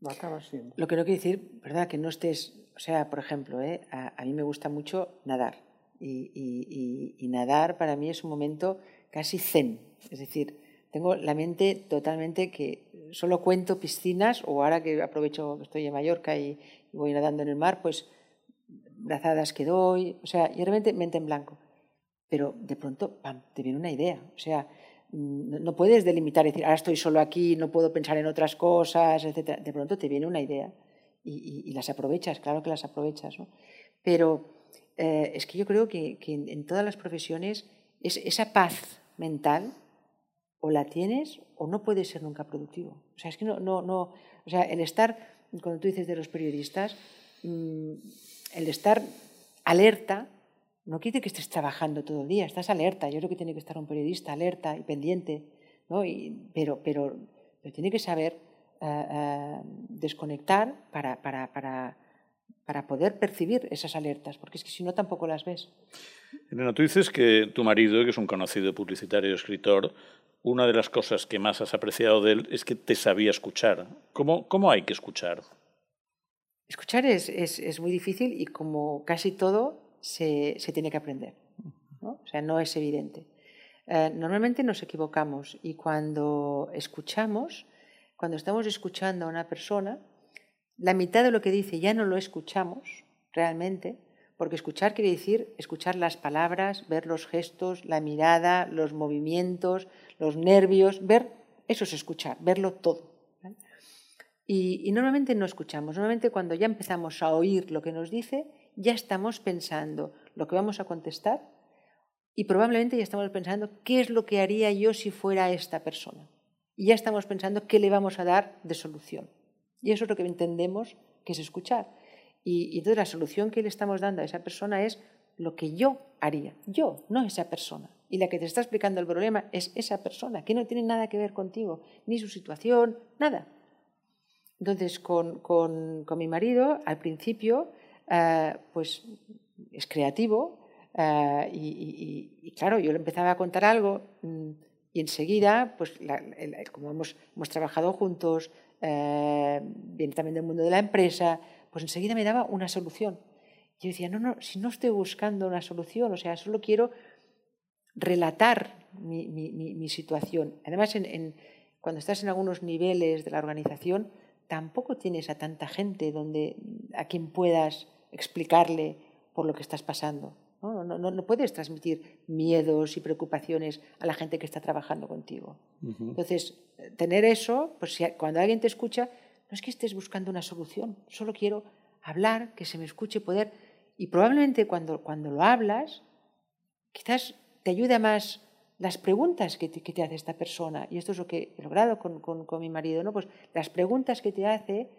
Lo acabas siendo. Lo que no quiere decir, ¿verdad? Que no estés, o sea, por ejemplo, ¿eh? a mí me gusta mucho nadar y, nadar para mí es un momento casi zen. Es decir, tengo la mente totalmente que solo cuento piscinas, o ahora que aprovecho que estoy en Mallorca y, voy nadando en el mar, pues brazadas que doy, o sea, y realmente mente en blanco. Pero de pronto, pam, te viene una idea. O sea, mm, no, puedes delimitar y decir, ahora estoy solo aquí, no puedo pensar en otras cosas, etc. De pronto te viene una idea y, las aprovechas, claro que las aprovechas. ¿no? Pero eh, es que yo creo que, en, todas las profesiones es, esa paz mental o la tienes o no puedes ser nunca productivo. O sea, es que no, no, no, o sea, el estar, cuando tú dices de los periodistas, mm, el estar alerta no quiere que estés trabajando todo el día, estás alerta. Yo creo que tiene que estar un periodista alerta y pendiente, ¿no? pero, pero, pero, tiene que saber eh, eh, desconectar para, para, para, para, poder percibir esas alertas, porque es que si no tampoco las ves. Elena, tú dices que tu marido, que es un conocido publicitario y escritor, una de las cosas que más has apreciado de él es que te sabía escuchar. ¿Cómo, cómo hay que escuchar? Escuchar es, es, es muy difícil y como casi todo se, se tiene que aprender. ¿no? O sea, no es evidente. Eh, normalmente nos equivocamos y cuando escuchamos, cuando estamos escuchando a una persona, la mitad de lo que dice ya no lo escuchamos realmente, porque escuchar quiere decir escuchar las palabras, ver los gestos, la mirada, los movimientos, los nervios, ver, eso es escuchar, verlo todo. Y, normalmente no escuchamos. Normalmente cuando ya empezamos a oír lo que nos dice, ya estamos pensando lo que vamos a contestar y probablemente ya estamos pensando qué es lo que haría yo si fuera esta persona. Y ya estamos pensando qué le vamos a dar de solución. Y eso es lo que entendemos que es escuchar. Y, y entonces la solución que le estamos dando a esa persona es lo que yo haría. Yo, no esa persona. Y la que te está explicando el problema es esa persona, que no tiene nada que ver contigo, ni su situación, nada. Entonces, con, con, mi marido, al principio, eh, pues es creativo eh, y, claro, yo le empezaba a contar algo mm, y enseguida, pues como hemos, hemos, trabajado juntos, eh, viene también del mundo de la empresa, pues enseguida me daba una solución. Yo decía, no, no, si no estoy buscando una solución, o sea, solo quiero relatar mi, situación. Además, en, cuando estás en algunos niveles de la organización, tampoco tienes a tanta gente donde, a quien puedas explicarle por lo que estás pasando. ¿No? No, no, no puedes transmitir miedos y preocupaciones a la gente que está trabajando contigo. Entonces, tener eso, pues si, cuando alguien te escucha, no es que estés buscando una solución, solo quiero hablar, que se me escuche, poder. Y probablemente cuando, cuando lo hablas, quizás te ayude más las preguntas que te, hace esta persona, y esto es lo que he logrado con, con, mi marido, ¿no? pues las preguntas que te hace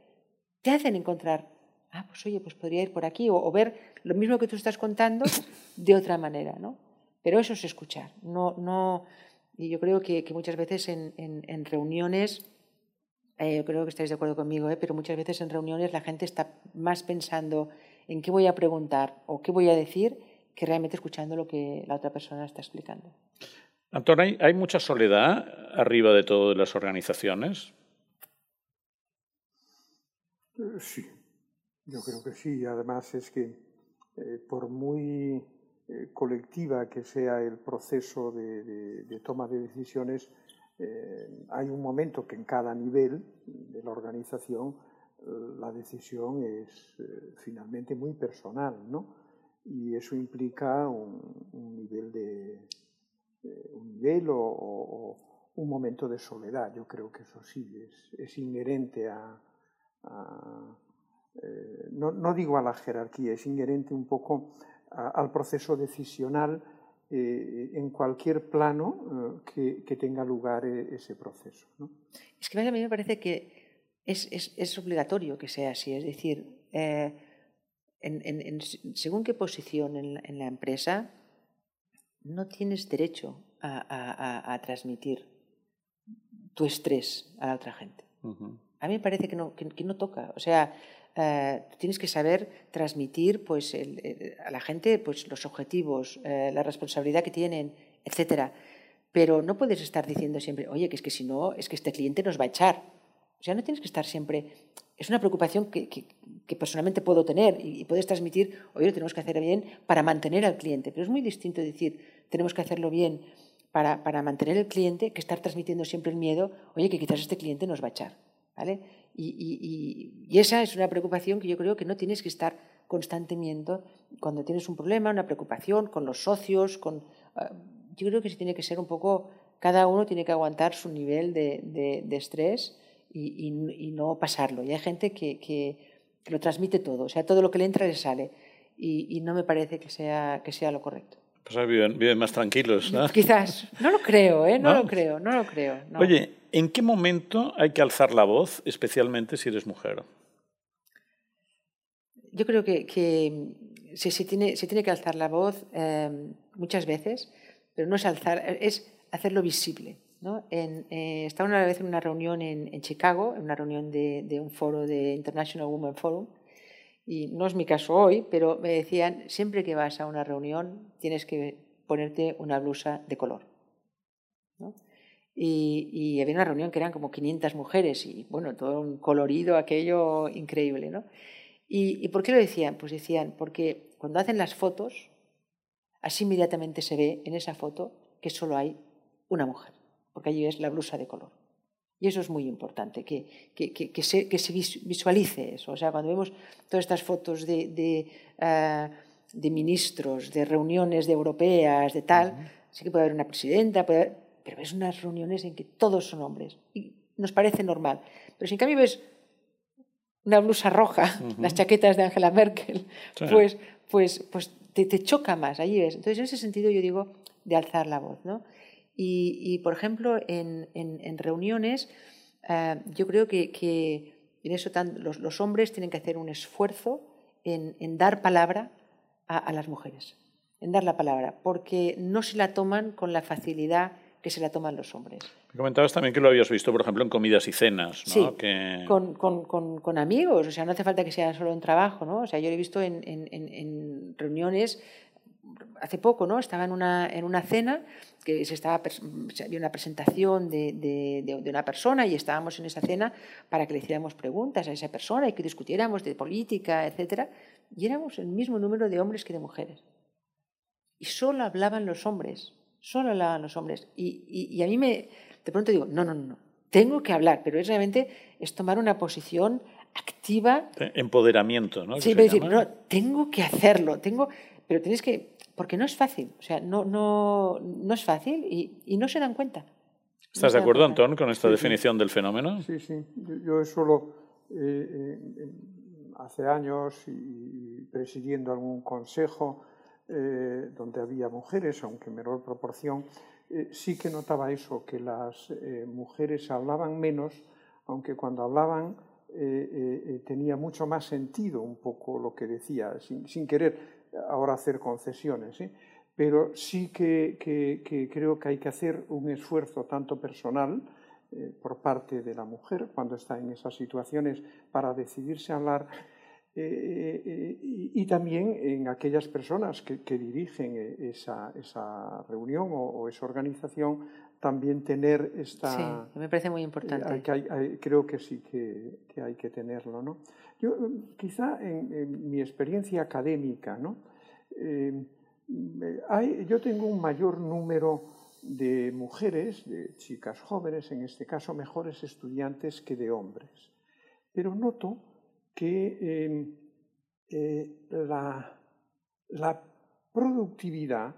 te hacen encontrar, ah, pues oye, pues podría ir por aquí, o, ver lo mismo que tú estás contando de otra manera. ¿no? Pero eso es escuchar. No, no, y yo creo que, que muchas veces en, en, reuniones, eh, yo creo que estáis de acuerdo conmigo, ¿eh? pero muchas veces en reuniones la gente está más pensando en qué voy a preguntar o qué voy a decir que realmente escuchando lo que la otra persona está explicando. Antonio, ¿hay, mucha soledad arriba de todas las organizaciones? Eh, sí, yo creo que sí. Además es que eh, por muy eh, colectiva que sea el proceso de, toma de decisiones, hay un momento que en cada nivel de la organización la decisión es finalmente muy personal, ¿no? Y eso implica un nivel de, eh, un nivel o, un momento de soledad. Yo creo que eso sí es, inherente a, eh, no, digo a la jerarquía, es inherente un poco al proceso decisional eh, en cualquier plano que, tenga lugar ese proceso. Es que a mí me parece que es, obligatorio que sea así, es decir, según qué posición en la empresa, no tienes derecho a, transmitir tu estrés a la otra gente. A mí me parece que no, que, no toca. O sea, eh, tienes que saber transmitir pues, a la gente pues, los objetivos, eh, la responsabilidad que tienen, etcétera. Pero no puedes estar diciendo siempre, oye, que es que si no, es que este cliente nos va a echar. O sea, no tienes que estar siempre. Es una preocupación que, que, personalmente puedo tener y, y, puedes transmitir, oye, lo tenemos que hacer bien para mantener al cliente. Pero es muy distinto decir, tenemos que hacerlo bien para, para mantener el cliente que estar transmitiendo siempre el miedo, oye, que quizás este cliente nos va a echar. ¿vale? Y, esa es una preocupación que yo creo que no tienes que estar constantemente cuando tienes un problema, una preocupación con los socios, con, ah, yo creo que tiene que ser un poco, cada uno tiene que aguantar su nivel de, estrés y, no pasarlo. Y hay gente que, que, lo transmite todo, o sea, todo lo que le entra le sale. Y, no me parece que sea, que sea lo correcto. Pues viven, viven, más tranquilos, ¿no? (laughs) Quizás. No lo creo, ¿eh? No, lo creo, no lo creo. Oye, ¿en qué momento hay que alzar la voz, especialmente si eres mujer? Yo creo que, que se, tiene, se tiene que alzar la voz eh, muchas veces, pero no es alzar, es hacerlo visible. ¿no? En, eh, estaba una vez en una reunión en, en Chicago, en una reunión de, de, un foro de International Women Forum, y no es mi caso hoy, pero me decían, siempre que vas a una reunión tienes que ponerte una blusa de color. Y, había una reunión que eran como 500 mujeres y bueno, todo un colorido, aquello increíble. ¿no? ¿Y, ¿Y por qué lo decían? Pues decían, porque cuando hacen las fotos, así inmediatamente se ve en esa foto que solo hay una mujer, porque allí es la blusa de color. Y eso es muy importante, que, que, que, se, que se, visualice eso. O sea, cuando vemos todas estas fotos de, de, uh, de ministros, de reuniones de europeas, de tal, uh -huh. sí que puede haber una presidenta, puede haber, pero ves unas reuniones en que todos son hombres. Y nos parece normal. Pero si en cambio ves una blusa roja, uh -huh. las chaquetas de Angela Merkel, pues, pues, pues te, te, choca más. Allí ves. Entonces, en ese sentido, yo digo de alzar la voz. ¿no? Y, y por ejemplo, en, en, en reuniones, uh, yo creo que, que en eso tan, los, los, hombres tienen que hacer un esfuerzo en, en dar palabra a, a, las mujeres, en dar la palabra, porque no se la toman con la facilidad que se la toman los hombres. Me comentabas también que lo habías visto, por ejemplo, en comidas y cenas, ¿no? Sí, que... con, con, con, con, amigos, o sea, no hace falta que sea solo en trabajo, ¿no? O sea, yo lo he visto en, en, en reuniones hace poco, ¿no? Estaba en una, en una cena que se estaba, había una presentación de, de, de, una persona y estábamos en esa cena para que le hiciéramos preguntas a esa persona y que discutiéramos de política, etcétera, y éramos el mismo número de hombres que de mujeres. Y solo hablaban los hombres, solo hablaban los hombres. Y, y, y a mí me, de pronto digo, no, no, no, tengo que hablar, pero es realmente es tomar una posición activa. Empoderamiento, ¿no? Sí, decir, no, tengo que hacerlo, tengo, pero tienes que, porque no es fácil, o sea, no, no, no es fácil y, y no se dan cuenta. ¿Estás no de acuerdo, Antón, con esta sí, definición sí. del fenómeno? Sí, sí. Yo eso lo, eh, eh, hace años y presidiendo algún consejo eh, donde había mujeres, aunque en menor proporción, eh, sí que notaba eso, que las eh, mujeres hablaban menos, aunque cuando hablaban eh, tenía mucho más sentido un poco lo que decía, sin, sin querer ahora hacer concesiones, pero sí que, creo que hay que hacer un esfuerzo tanto personal eh, por parte de la mujer cuando está en esas situaciones para decidirse a hablar eh, eh y, también en aquellas personas que, dirigen esa, reunión o, esa organización también tener esta... Sí, me parece muy importante. Hay, hay, hay, creo que sí que, que hay que tenerlo, ¿no? Yo, quizá en, en mi experiencia académica, ¿no? Eh, hay, yo tengo un mayor número de mujeres, de chicas jóvenes, en este caso mejores estudiantes que de hombres. Pero noto que eh, eh, la, la, productividad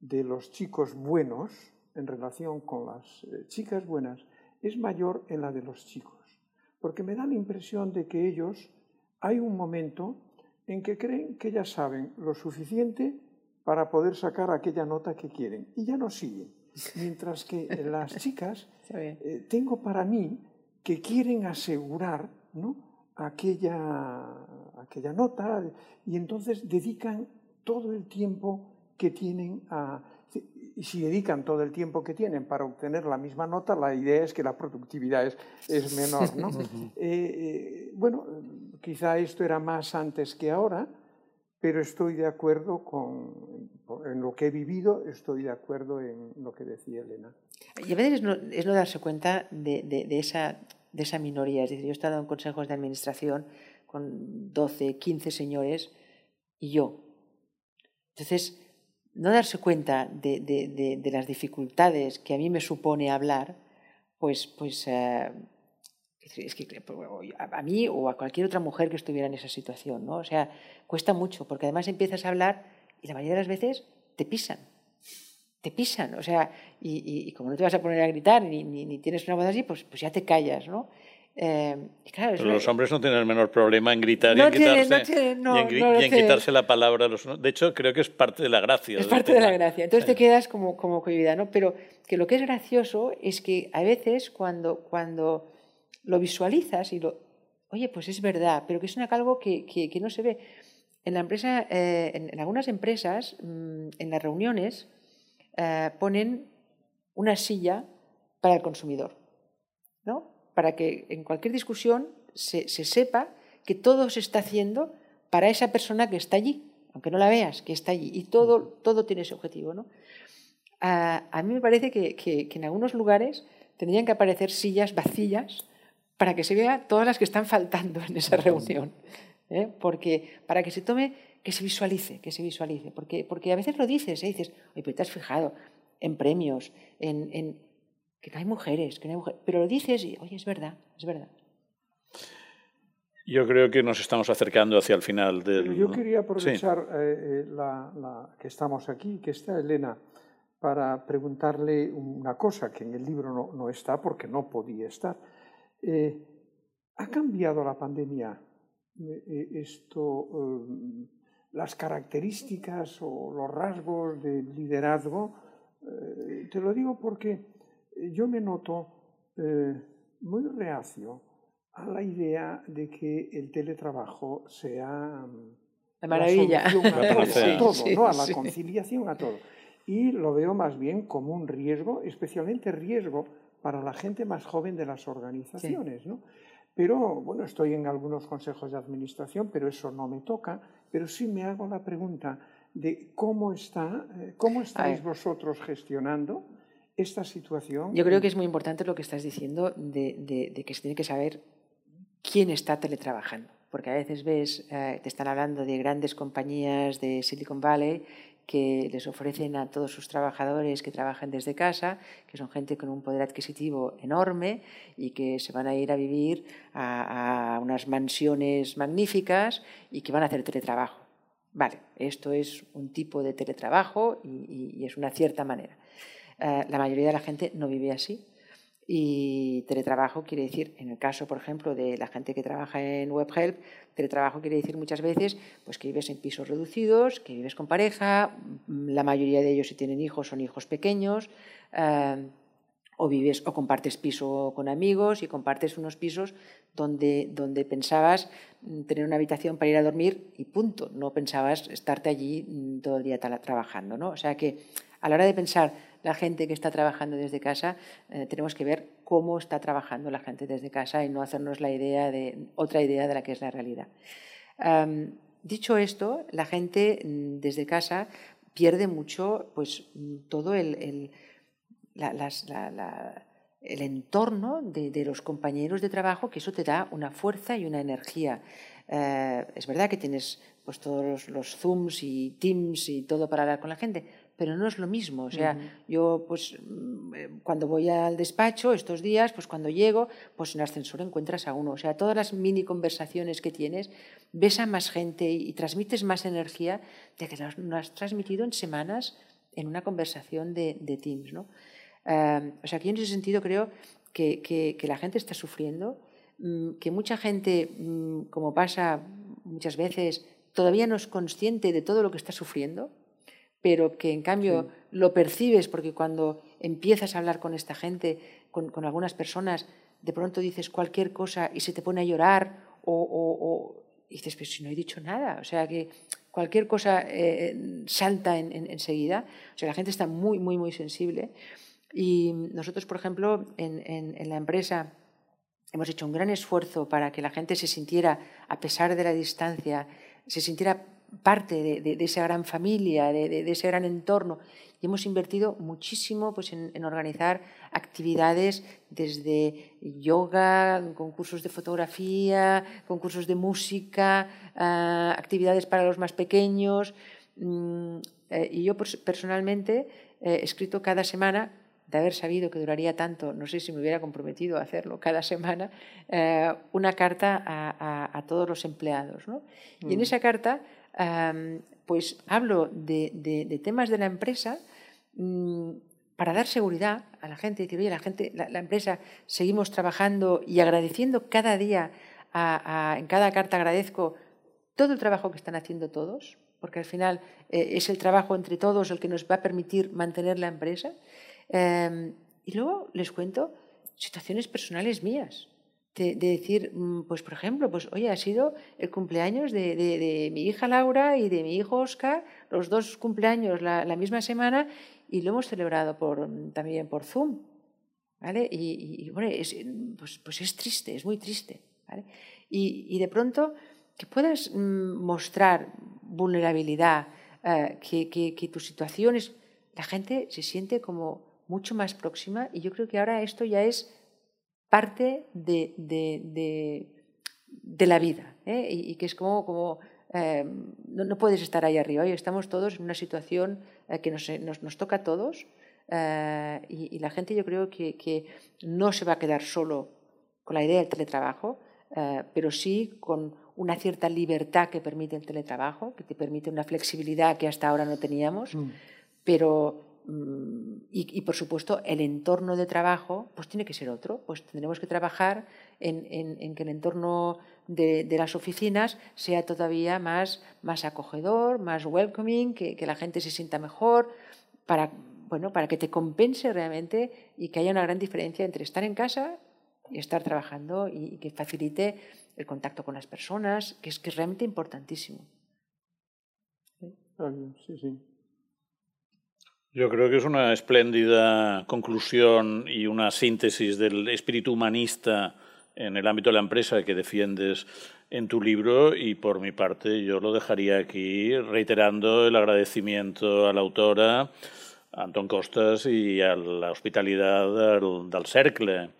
de los chicos buenos en relación con las eh, chicas buenas es mayor en la de los chicos, porque me da la impresión de que ellos hay un momento en que creen que ya saben lo suficiente para poder sacar aquella nota que quieren y ya no siguen. Mientras que las (laughs) chicas eh, tengo para mí que quieren asegurar ¿no? aquella, aquella nota y entonces dedican todo el tiempo que tienen a... Y si dedican todo el tiempo que tienen para obtener la misma nota, la idea es que la productividad es, es menor. ¿no? (laughs) eh, eh, bueno, Quizá esto era más antes que ahora, pero estoy de acuerdo con en lo que he vivido, estoy de acuerdo en lo que decía Elena. Y a veces no, es no darse cuenta de, de, de, esa, de esa minoría. Es decir, yo he estado en consejos de administración con 12, 15 señores y yo. Entonces, no darse cuenta de, de, las dificultades que a mí me supone hablar, pues, pues a mí o a cualquier otra mujer que estuviera en esa situación, ¿no? O sea, cuesta mucho, porque además empiezas a hablar y la mayoría de las veces te pisan. Te pisan, o sea, y, como no te vas a poner a gritar ni, ni, tienes una voz así, pues, pues ya te callas, ¿no? Eh, Pero los hombres no tienen el menor problema en gritar y en, quitarse, y en, quitarse la palabra. De hecho, creo que es parte de la gracia. Es parte de la gracia. Entonces te quedas como, como cohibida, ¿no? Pero que lo que es gracioso es que a veces cuando, cuando lo visualizas y lo... Oye, pues es verdad, pero que es una, algo que, que, no se ve. En, la empresa, eh, en, algunas empresas, mm, en las reuniones, eh, ponen una silla para el consumidor. Para que en cualquier discusión se, sepa que todo se está haciendo para esa persona que está allí, aunque no la veas, que está allí. Y todo, todo tiene ese objetivo. ¿no? A, mí me parece que, en algunos lugares tendrían que aparecer sillas vacías para que se vea todas las que están faltando en esa reunión. ¿eh? Porque para que se tome, que se visualice, que se visualice. Porque, porque a veces lo dices, ¿eh? dices, oye, pero te has fijado en premios, en, en que no hay mujeres, que no hay mujeres. Pero lo dices y, oye, es verdad, es verdad. Yo creo que nos estamos acercando hacia el final del... Yo quería aprovechar eh, eh, la, que estamos aquí, que está Elena, para preguntarle una cosa que en el libro no, no está porque no podía estar. Eh, ¿Ha cambiado la pandemia esto, las características o los rasgos del liderazgo? te lo digo porque yo me noto eh, muy reacio a la idea de que el teletrabajo sea mm, la maravilla. a todo, a la conciliación, a todo. Y lo veo más bien como un riesgo, especialmente riesgo para la gente más joven de las organizaciones. ¿no? Pero, bueno, estoy en algunos consejos de administración, pero eso no me toca, pero sí me hago la pregunta de cómo, está, eh, cómo estáis vosotros gestionando esta situación. Yo creo que es muy importante lo que estás diciendo de, que se tiene que saber quién está teletrabajando, porque a veces ves, eh, te están hablando de grandes compañías de Silicon Valley que les ofrecen a todos sus trabajadores que trabajan desde casa, que son gente con un poder adquisitivo enorme y que se van a ir a vivir a, unas mansiones magníficas y que van a hacer teletrabajo. Vale, esto es un tipo de teletrabajo y es una cierta manera. Eh, la mayoría de la gente no vive así. Y teletrabajo quiere decir, en el caso, por ejemplo, de la gente que trabaja en WebHelp, teletrabajo quiere decir muchas veces pues, que vives en pisos reducidos, que vives con pareja, la mayoría de ellos si tienen hijos son hijos pequeños, eh, o vives o compartes piso con amigos y compartes unos pisos donde, donde pensabas mm, tener una habitación para ir a dormir y punto, no pensabas estarte allí mm, todo el día trabajando. ¿no? O sea que a la hora de pensar la gente que está trabajando desde casa, eh, tenemos que ver cómo está trabajando la gente desde casa y no hacernos la idea de otra idea de la que es la realidad. dicho esto, la gente mm, desde casa pierde mucho pues, todo el el entorno de, los compañeros de trabajo, que eso te da una fuerza y una energía. Eh, es verdad que tienes pues, todos los, Zooms y Teams y todo para hablar con la gente, pero no es lo mismo. O sea, yo pues mm, eh, cuando voy al despacho estos días, pues cuando llego, pues en el ascensor encuentras a uno. O sea, todas las mini conversaciones que tienes, ves a más gente y, transmites más energía de que no has transmitido en semanas en una conversación de, de Teams, ¿no? o sea, que en ese sentido creo que, la gente está sufriendo, mm, que mucha gente, mm, como pasa muchas veces, todavía no es consciente de todo lo que está sufriendo, pero que en cambio lo percibes porque cuando empiezas a hablar con esta gente, con, algunas personas, de pronto dices cualquier cosa y se te pone a llorar o, dices, pero si no he dicho nada. O sea que cualquier cosa eh, salta enseguida. o sea, la gente está muy, muy, muy sensible. Y nosotros, por ejemplo, en, la empresa hemos hecho un gran esfuerzo para que la gente se sintiera, a pesar de la distancia, se sintiera parte de, esa gran familia, de, ese gran entorno. Y hemos invertido muchísimo pues, en, organizar actividades desde yoga, concursos de fotografía, concursos de música, ah, actividades para los más pequeños. Mm, eh, y yo personalmente he escrito cada semana de haber sabido que duraría tanto, no sé si me hubiera comprometido a hacerlo cada semana, eh, una carta a, todos los empleados. Y en mm. esa carta, pues hablo de, temas de la empresa mm, para dar seguridad a la gente, decir, oye, la gente, la, empresa, seguimos trabajando y agradeciendo cada día, en cada carta agradezco todo el trabajo que están haciendo todos, porque al final eh, es el trabajo entre todos el que nos va a permitir mantener la empresa. Em, y luego les cuento situaciones personales mías. De, decir, mm, pues por ejemplo, pues oye, ha sido el cumpleaños de, mi hija Laura y de mi hijo Oscar, los dos cumpleaños la, misma semana y lo hemos celebrado por, también por Zoom. ¿vale? Y, bueno, es, pues, pues, es triste, es muy triste. ¿vale? Y, de pronto que puedas mm, mostrar vulnerabilidad, eh, que, que, que tu situación es, la gente se siente como mucho más próxima y yo creo que ahora esto ya es parte de, de, de, la vida ¿eh? y, que es como, como eh, no, puedes estar ahí arriba. Hoy estamos todos en una situación eh, que nos, nos, nos, toca a todos y, la gente yo creo que, que, no se va a quedar solo con la idea del teletrabajo, pero sí con una cierta libertad que permite el teletrabajo, que te permite una flexibilidad que hasta ahora no teníamos, mm. pero Mm, y, por supuesto el entorno de trabajo pues tiene que ser otro. Pues tendremos que trabajar en, que el entorno de, las oficinas sea todavía más, más acogedor más welcoming que, la gente se sienta mejor para bueno para que te compense realmente y que haya una gran diferencia entre estar en casa y estar trabajando y, que facilite el contacto con las personas que es que es realmente importantísimo. Sí sí yo creo que es una espléndida conclusión y una síntesis del espíritu humanista en el ámbito de la empresa que defiendes en tu libro y por mi parte yo lo dejaría aquí reiterando el agradecimiento a la autora, a Anton Costas y a la hospitalidad del, Cercle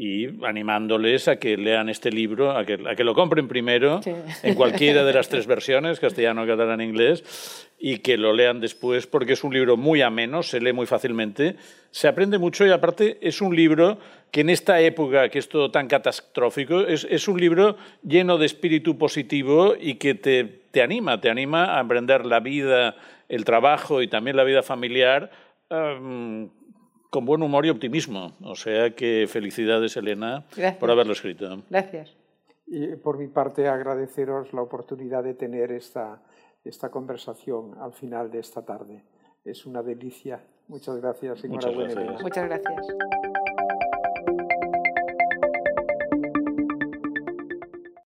y animándoles a que lean este libro, a que, a que lo compren primero en cualquiera de las tres versiones, castellano, catalán, inglés, y que lo lean después porque es un libro muy ameno, se lee muy fácilmente, se aprende mucho y aparte es un libro que en esta época que es todo tan catastrófico, es, es un libro lleno de espíritu positivo y que te, te, anima, te anima a emprender la vida, el trabajo y también la vida familiar con buen humor y optimismo. O sea que felicidades, Elena, por haberlo escrito. Gracias. Y por mi parte, agradeceros la oportunidad de tener esta, esta conversación al final de esta tarde. Es una delicia. Muchas gracias. Muchas gracias. Muchas gracias.